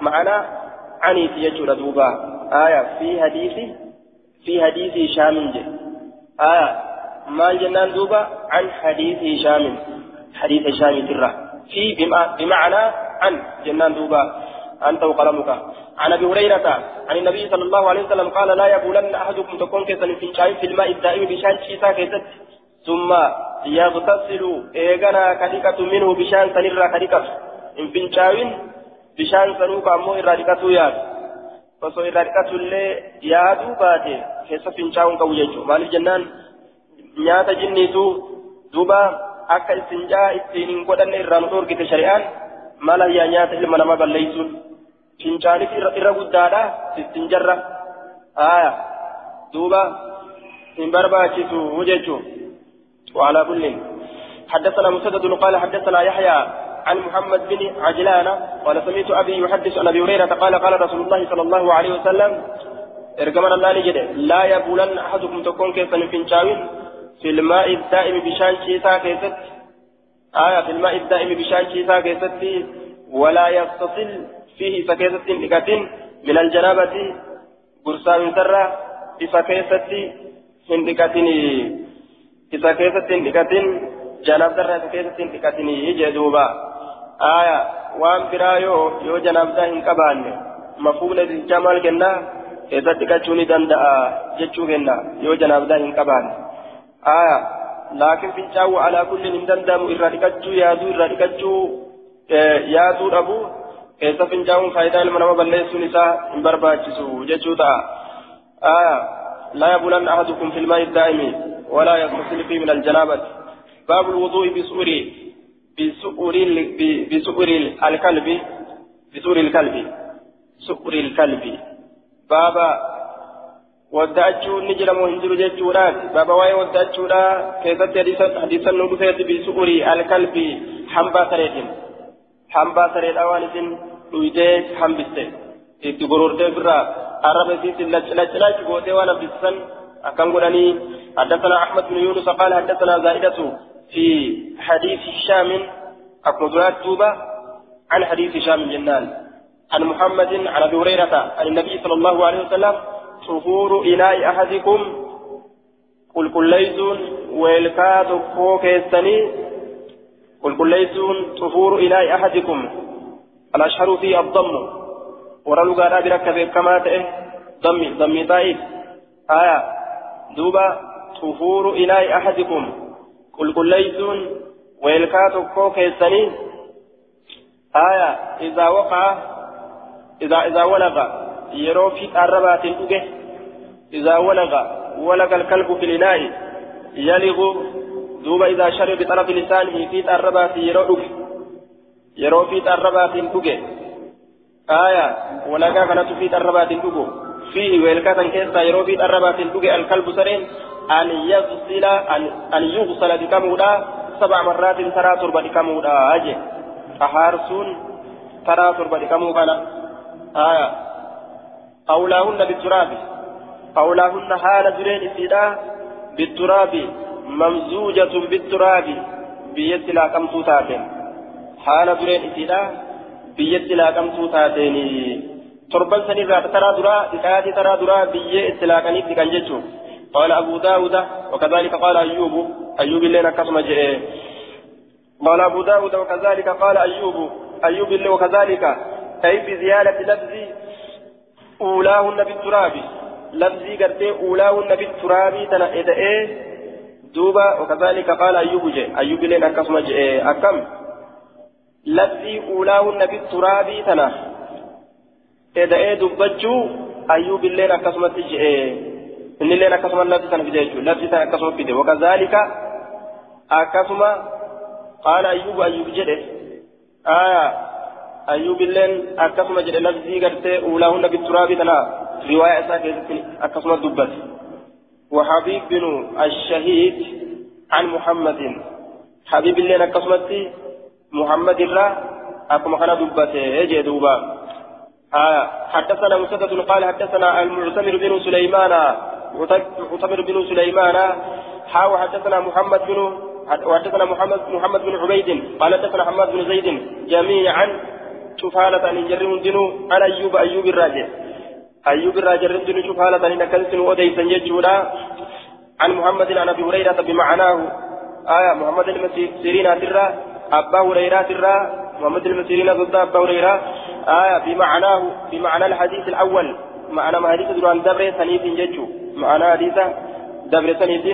معنا عني يجوت دوبا آية في حديث في حديث هشام آية ما جنان دوبا عن حديث هشام حديث هشام ترى في بمعنى عن جنان دوبا أنت وقلمك عن ابي هريره عن النبي صلى الله عليه وسلم قال لا يبولن احدكم تكون كيسن في الماء الدائم بشان شيسا كيست ثم يغتسل ايغنا كديكة منه بشان سنرى كديكة ان فنشاوين بشان سنوك امو ارادكة ياد فسو ارادكة اللي يادو باتي كيسا فنشاون كو يجو مال الجنان نياتا جنيتو دوبا akka istinjaa ittiin hin godhanne irraa nu dhorgite shari'aan mala yaa nyaata ilma namaa balleessuun? Fincaaniif irra guddaadha istinjarra آية دوبا إن برباتشتو وجهتو وعلى كل حدثنا مسدد قال حدثنا يحيى عن محمد بن عجلان قال سمعت أبي يحدث عن أبي هريرة قال قال رسول الله صلى الله عليه وسلم إرجمنا الله نجد لا يبولن أحدكم تكون كيسا فنشاوين في الماء الدائم بشان شيسا كيست آية في الماء الدائم بشان شيسا كيست ولا يتصل فيه سكيسة لكتين من الجنابة قرصا من سرة بسكيسة هندكتين isa keessatti hin dhiqatin janaabdarraa isa keessatti yoo yoo janaabdaa hin qabaanne mafuula dichaa maal kennaa keessatti dhiqachuu ni danda'a jechuu kenna yoo janaabdaa hin qabaanne aya laakiin fincaa'u alaa kulliin hin danda'amu irraa dhiqachuu yaaduu irraa dhiqachuu yaaduu dhabu keessa fincaa'uun faayidaa ilma nama balleessuun isaa hin barbaachisu jechuu ta'a aya لا يبولن أحدكم في الماء الدائم ولا يغتسل فيه من الجنابة باب الوضوء بسؤر بسؤر الكلب بسؤر الكلب سؤر الكلب بابا ودأتشو نجرم هنجر جتشورات بابا واي ودأتشو لا كيست حديثا نبثيت بسؤر الكلب حنبا سريد حنبا سريد أوانس ويديت حنبستين itti gorortee birraa arraba isiitti lacilaachi gootee waan abdisan akkam godhanii حدثنا أحمد بن يونس قال حدثنا زائدة. في حديث هشام أقنضرات توبة عن حديث هشام جنان. عن محمد عن أبي هريرة عن النبي صلى الله عليه وسلم طهور إناء أحدكم. قل قل ليسون ويلكات فوق السني قل قل ليسون طهور إناء أحدكم. الأشهر فيه الضم. warra lugaadhaa bira akka beekamaa ta'e dammi dammi taa'if aya duuba xufuuru ilaahi ahadikum qulqulleeysuun weelkaa tokkoo keessanii aya izaa waqaa izaa izaa walaqa yeroo fi arrabaatiin dhuge izaa walaqa walaqa alkalbu fi linaa'i yaligu duuba izaa shari bixarafi lisaanihi fi arrabaatiin yeroo dhuge yeroo fi arrabaatiin dhuge آية ولقى كانت في الربات الدقو فيه ويلكاتا كيسا يرو في الربات الدقو الكلب سرين أن يغسل أن, أن يغسل بكمودا سبع مرات ترى تربة بكمودا. أجي. أحارسون ترى تربة بكمودا. آية. أولاهن بالتراب. أولاهن حال جرين إسيدا بالتراب. ممزوجة بالتراب. بيت لا كم توتاتين. حال جرين إسيدا biyyatti laaqamtuu taateeni torban sanirraa taraa duraa dhiqaatii taraa duraa biyyee itti laaqaniif dhiqan jechuun. قال أبو داود وكذلك قال أيوب أيوب لنا كسم جئ قال أبو داود وكذلك قال أيوب أيوب اللي وكذلك أي بزيادة لفظ أولاهن بالتراب لفظي قرتي أولاهن بالتراب تنا إذا إيه دوبا وكذلك قال أيوب جئ أيوب لنا كسم جئ أكم لفظي أولاهن دبجو أيوب الليل أكسمت جئ إن الليل أكسمت لفظي تنا في جيجو لفظي تنا أكسمت في وكذلك أكسم قال أيوب أيوب جئ آية أيوب الليل أكسمت جئ لفظي قرتي أولاهن بالتراب تنا رواية ساكتة أكسمت دبت وحبيب بن الشهيد عن محمد حبيب الليل أكسمت محمد الله أكما كان دبته يجي دوبا آه حدثنا مسدد قال حدثنا المعتمر بن سليمان معتمر بن سليمان حاو حدثنا محمد بن وحدثنا محمد محمد بن عبيد قال حدثنا محمد بن زيد جميعا شفالة أن يجرون دينو عن أيوب أيوب الراجع. أيوب الراجع دينو شفالة أن نكلسن وديسا يجودا عن محمد عن أبي هريرة بمعناه آية محمد المسيرين أترى أبا هريرة ترى محمد المسيرين ضد أبا هريرة. آية بمعناه بمعنى الحديث الأول. معنى ما حديث دران دبر سنيد ججو. معنى حديث دبر سنيد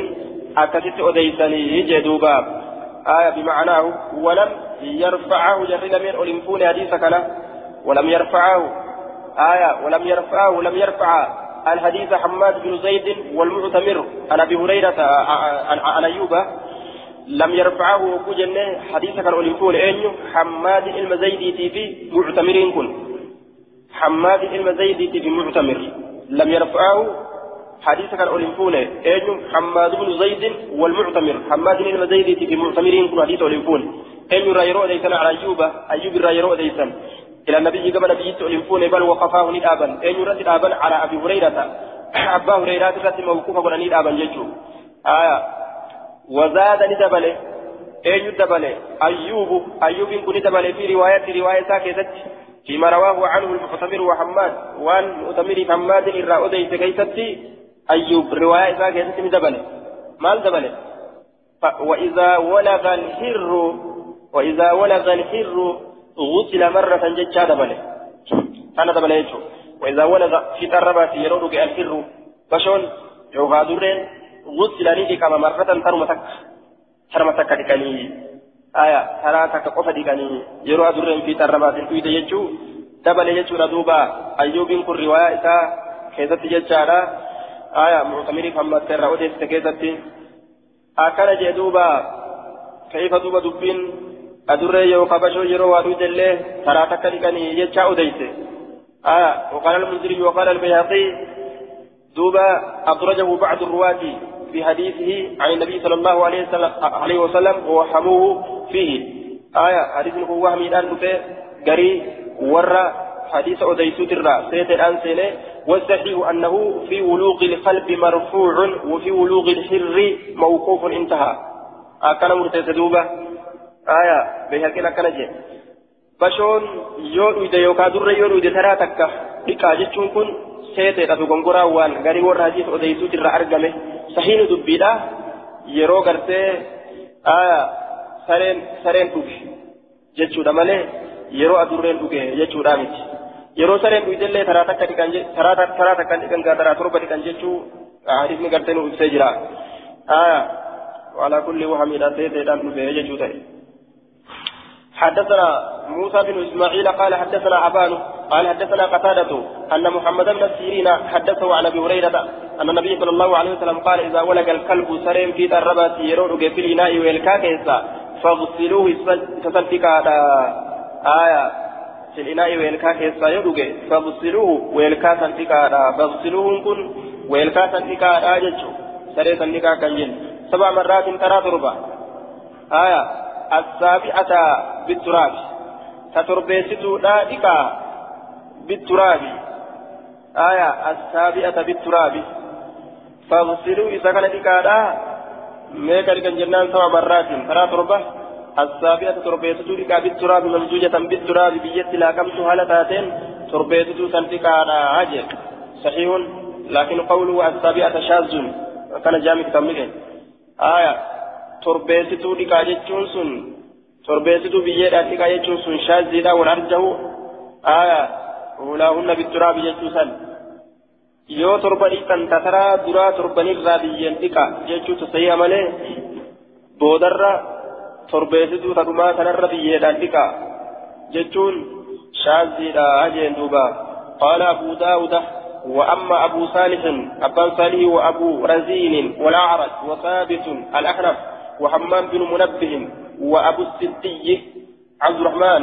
أكثت أديسني جدوبا. آية بمعناه ولم يرفعه جري لمن أولمفون حديث كان ولم يرفعه. آية ولم يرفعه ولم يرفع الحديث حماد بن زيد والمعتمر. عن أبي هريرة عن أيوب. لم يرفعه وكجن حديث كان أوليفون أنيو حماد المزيدي في معتمرين كن. حماد المزيدي في معتمر. لم يرفعه حديث كان أولمفون أين حماد بن زيد والمعتمر. حماد زيد في معتمرين كن حديث أولمفون أين رايرو ديسان على أيوب أيوب رايرو ديسان إلى النبي كما نبي أولمفون بل وقفاه ندابا أين رد على أبي هريرة. أبا هريرة رد موقوفا كنا ندابا جيجو. آية وزاد ندبله أين دبله أيوب أيوب كن دبله في رواية رواية ساكتة فيما رواه عنه المعتمر وحماد وان معتمر حماد إرى أديس كيستي أيوب رواية إذا كانت مدبلة مال دبلة؟ وإذا ولغ الحر وإذا ولغ الحر غسل مرة ججا دبلة. أنا يجو. وإذا ولغ في تربة يرودك الحر. بشون؟ يغادرين غسل نيدي كما مرة ترمتك ترمتك دكاني آية ترى تكقف دكاني يرو أدرين في تربة تنويد يجو دبلة يجو ردوبا أيوب كن رواية كيست ججارا آية معتمري محمد سر وديس تكيستي أكان جدوبا كيف دوبا دبين أدري يو قبشو يرو وادو جلي ترى تكاليكني يجا أديس آية وقال المنذري وقال البيهقي دوبا أدرجه بعض الرواة في حديثه عن النبي صلى الله عليه وسلم, ووهموه فيه. آية حديث هو وهمي الآن قري ورّا حديث أديسوت الرا سيد الآن سيني. والصحيح أنه في ولوغ القلب مرفوع وفي ولوغ الحر موقوف انتهى. أكان مرتز دوبة. آية بهكذا كان جي. بشون يو إذا يوكا در يو إذا ترى تكا. إكا جتشون كن سيتي تدو غنغورا وان. غري ور حديث أديسوت الرا أرقمه. صحيح دبيدا يرو غرتي آية سرين سرين دوبي جتشو دمالي yeroo adurreen dhuge jechuudha miti yeroo sareen dhuydellee taraa takka dhiqan taraa takka dhiqan gaa taraa torba dhiqan jechuu hadisni gartee nu ibsee jira aya وعلى كل وهم إلى سيدنا نبيه جوته حدثنا موسى بن إسماعيل قال حدثنا أبان قال حدثنا قتادة أن محمد بن سيرين حدثه عن أبي هريرة أن النبي صلى الله عليه وسلم قال إذا ولق الكلب سريم في تربة يرون في الإناء والكاكيسا فاغسلوه تسلفك آية في الإناء ويلكا كيسا يدوغي فاغسلوه ويلكا سنتكا فاغسلوه كن ويلكا سنتكا ججو سري سنتكا كنجن سبع مرات ترى تربة آية السابعة بالتراب. تتربيستو لا إكا بالتراب. آية السابعة بالتراب. فاغسلوه إذا كان إكا ميكا لكن جنان سبع مرات ترى تربة السابعة تربيتو لك بالتراب. ممزوجة بالتراب. بيت لا كمت هالتاتين تربيتو سنتك على عجل صحيح لكن قوله السابعة شاذ. كان جامع تمك آية تربيتو لك جتشون سن تربيتو بيت لك جتشون سن شاذ لا ونرجه آية أولاهن بالتراب جتشون yoo torbaniitan tataraa duraa torbanirraa biyyeen dhiqa jechuutu sayya malee boodarra torbeessituu tadumaa kanarra biyyeedhaan dhiqa jechuun shaaziidha jeen duuba qaala abuu daawuda وأما أبو صالح أبان صالح وأبو رزين والأعرج وثابت الأحنف وحمام بن منبه وأبو السدي عبد الرحمن.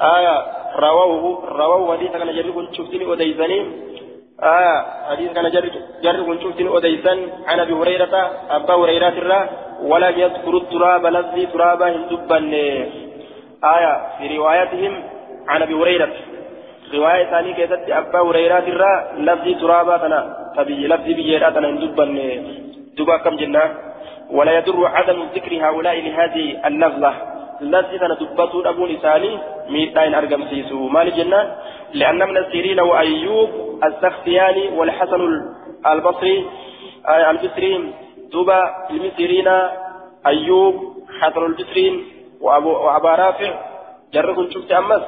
آية رووه رووه حديث كان جرب شفتني وديزني آية حديث كان جرب شفتني وديزن عن أبي هريرة أبا هريرة الرا ولم يذكر التراب لفظي ترابا هندبا آية في روايتهم عن أبي هريرة. رواية ثانية كذلك أبا هريرة الرا لفظي ترابا تنا تبي لفظي بيجيرا تنا هندبا دبا كم جنة؟ ولا يضر عدم ذكر هؤلاء لهذه اللفظة. التي تندبته أبو لساني ميتين أرقم سيسو. مال جنة؟ لأن من السيرين وأيوب السختياني والحسن البصري آه البصري دوبا المسيرين أيوب حسن البصرين وأبو وأبا رافع. جركن شفت أمس؟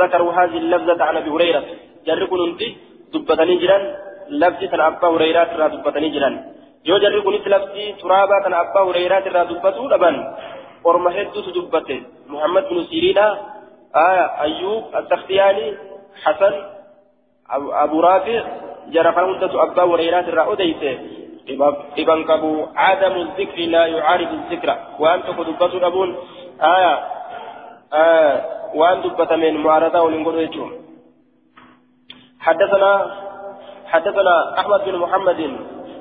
ذكروا هذه اللفظة عن أبي هريرة. جركن أنت؟ دبتني جرا لفظة أبا هريرة دبتني جرا yoo jarri kunis laftii turaabaa kana abbaa hureyraat irraa dubbatuu dhaban orma hedduutu dubbate muhammad bin siriidha ayyuub assakhtiyaani hasan abu raafi jara kana hundatu abbaa hureyraat irraa odeyse dhiban qabu cadamu zikri laa yucaaridu zikra waan tokko dubbatuu dhabuun aya waan dubbatameen mu'aaradaa waliin godhu jechuun حدثنا حدثنا أحمد بن محمد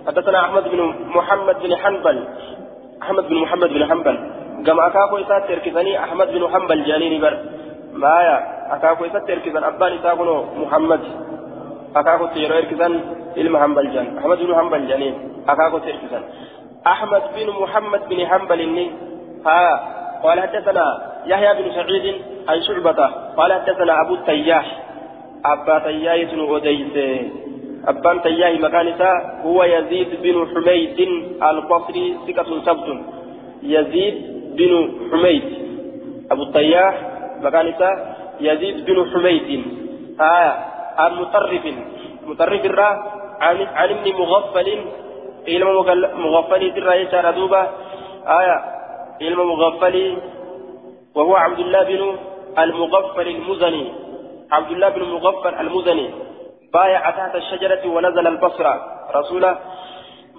حدثنا أحمد بن محمد بن حنبل. أحمد بن محمد بن حنبل. كما أكاكو إسات تركزني أحمد بن حنبل جانيني بر. مايا. أكاكو إسات تركزن أبان إساكو محمد. أكاكو تيرو إركزن إلما حنبل جان. أحمد بن حنبل جانين. أكاكو تركزن أحمد بن محمد بن حنبل إني. ها. قال حدثنا يحيى بن سعيد عن شعبة. قال حدثنا أبو التياح. أبا تياح بن أديس أبان تياح مكانسا هو يزيد بن حميد البصري ثقة سبت يزيد بن حميد. أبو التياح مكانسا يزيد بن حميد. آه المطرف مطرف الرا عن عن ابن مغفل علم مغفل ترى يشار دوبا. آية علم مغفل وهو عبد الله بن المغفل المزني. عبد الله بن المغفل المزني. بايع تحت الشجرة ونزل البصرة رسوله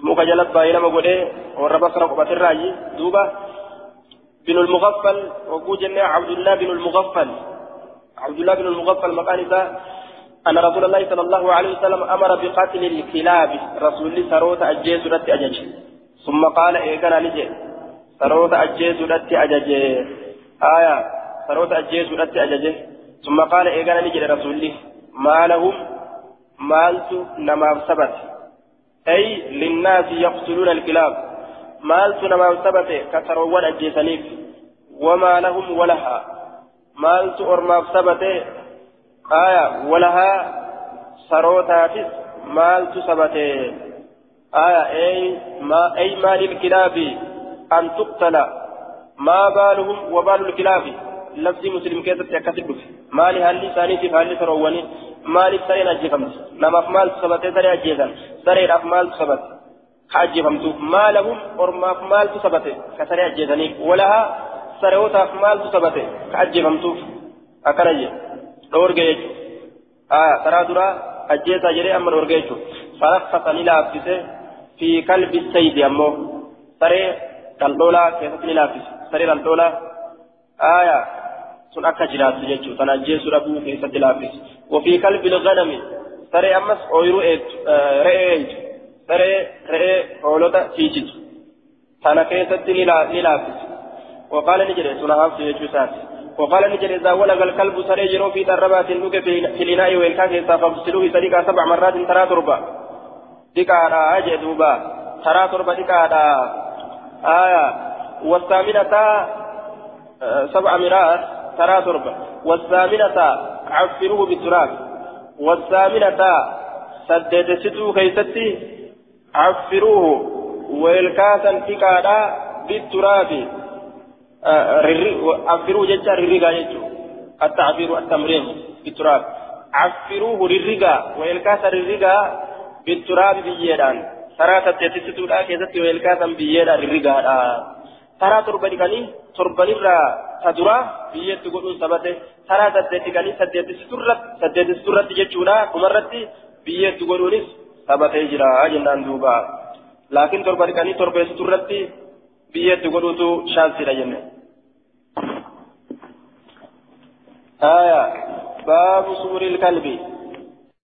مكجلب بايلما قوله ورب بصرة قبة الرأي دوبا بن المغفل وقو جنة عبد الله بن المغفل. عبد الله بن المغفل مكان أن رسول الله صلى الله عليه وسلم أمر بقتل الكلاب. رسول سروت أجيس رت أجج. ثم قال إيقنا نجي. سروت أجيس رت أجج. آية. سروت أجيس رت أجج. ثم قال إيقنا نجي رسول الله. ما لهم؟ مالت نما ثبت أي للناس يقتلون الكلاب مالت نما ثبت كسروا أجيسنيف وما لهم ولها مالت أرما ثبت آية ولها سروتاتس مال تثبته آية أي ما أي مال الكلاب أن تقتل ما بالهم وبال الكلاب لفظ مسلم كيف تكتب مال هل ثاني هل سرواني مال سرين أجفمت نما مال تثبته سري أجيزا سري أفمال تثبت كأجفمت ما لهم أرما مال تثبته كسري أجيزني ولها سروتا مال تثبته كأجفمت أكرجي jechuudha karaa duraa ajjeesaa jedhee amma dhoorge jechuudha faraffasa ni laaffise fi kalbi saydi ammoo saree dhaldhoolaa keessatti ni laaffise saree dhaldhoolaa aayaa sun akka jiraattu jechuudha sana ajjeesuu dhabuu keessatti laaffise wofii kalbi ganami saree ammas ooyiruu re'ee jechuudha saree re'ee hoolota tiichitu sana keessatti ni laaffise وقال نجري سنة حفظ يجوسات وقال نجر إذا ولغ الكلب سريجر في دربات نوك في الإناء والكاس فاغسلوه سريكا سبع مرات ترى تربة دكا أجي دوبا ترى تربة دكا آية والثامنة سبع مرات ترى تربة والثامنة عفروه بالتراب. والثامنة سدد ستو كيستي عفروه والكاسا دكا بالتراب. عفروا جتا ررقا جتو التعفير التمرين بالتراب. عفروه ررقا ويلكاس ررقا بالتراب بيدان ترى تتيتسدو لا كيست ويلكاسا بيدان ررقا ترى تربني كاني تربني را تدرا بيت تقولون سبته ترى تتيتي كاني سديتسدرت سديتسدرت جتونا كمرتي بيت تقولونس سبته جرا جنان دوبا لكن تربني كاني تربيسدرت biyyatti godhuutu shaansiidha jenne. آية باب سور الكلب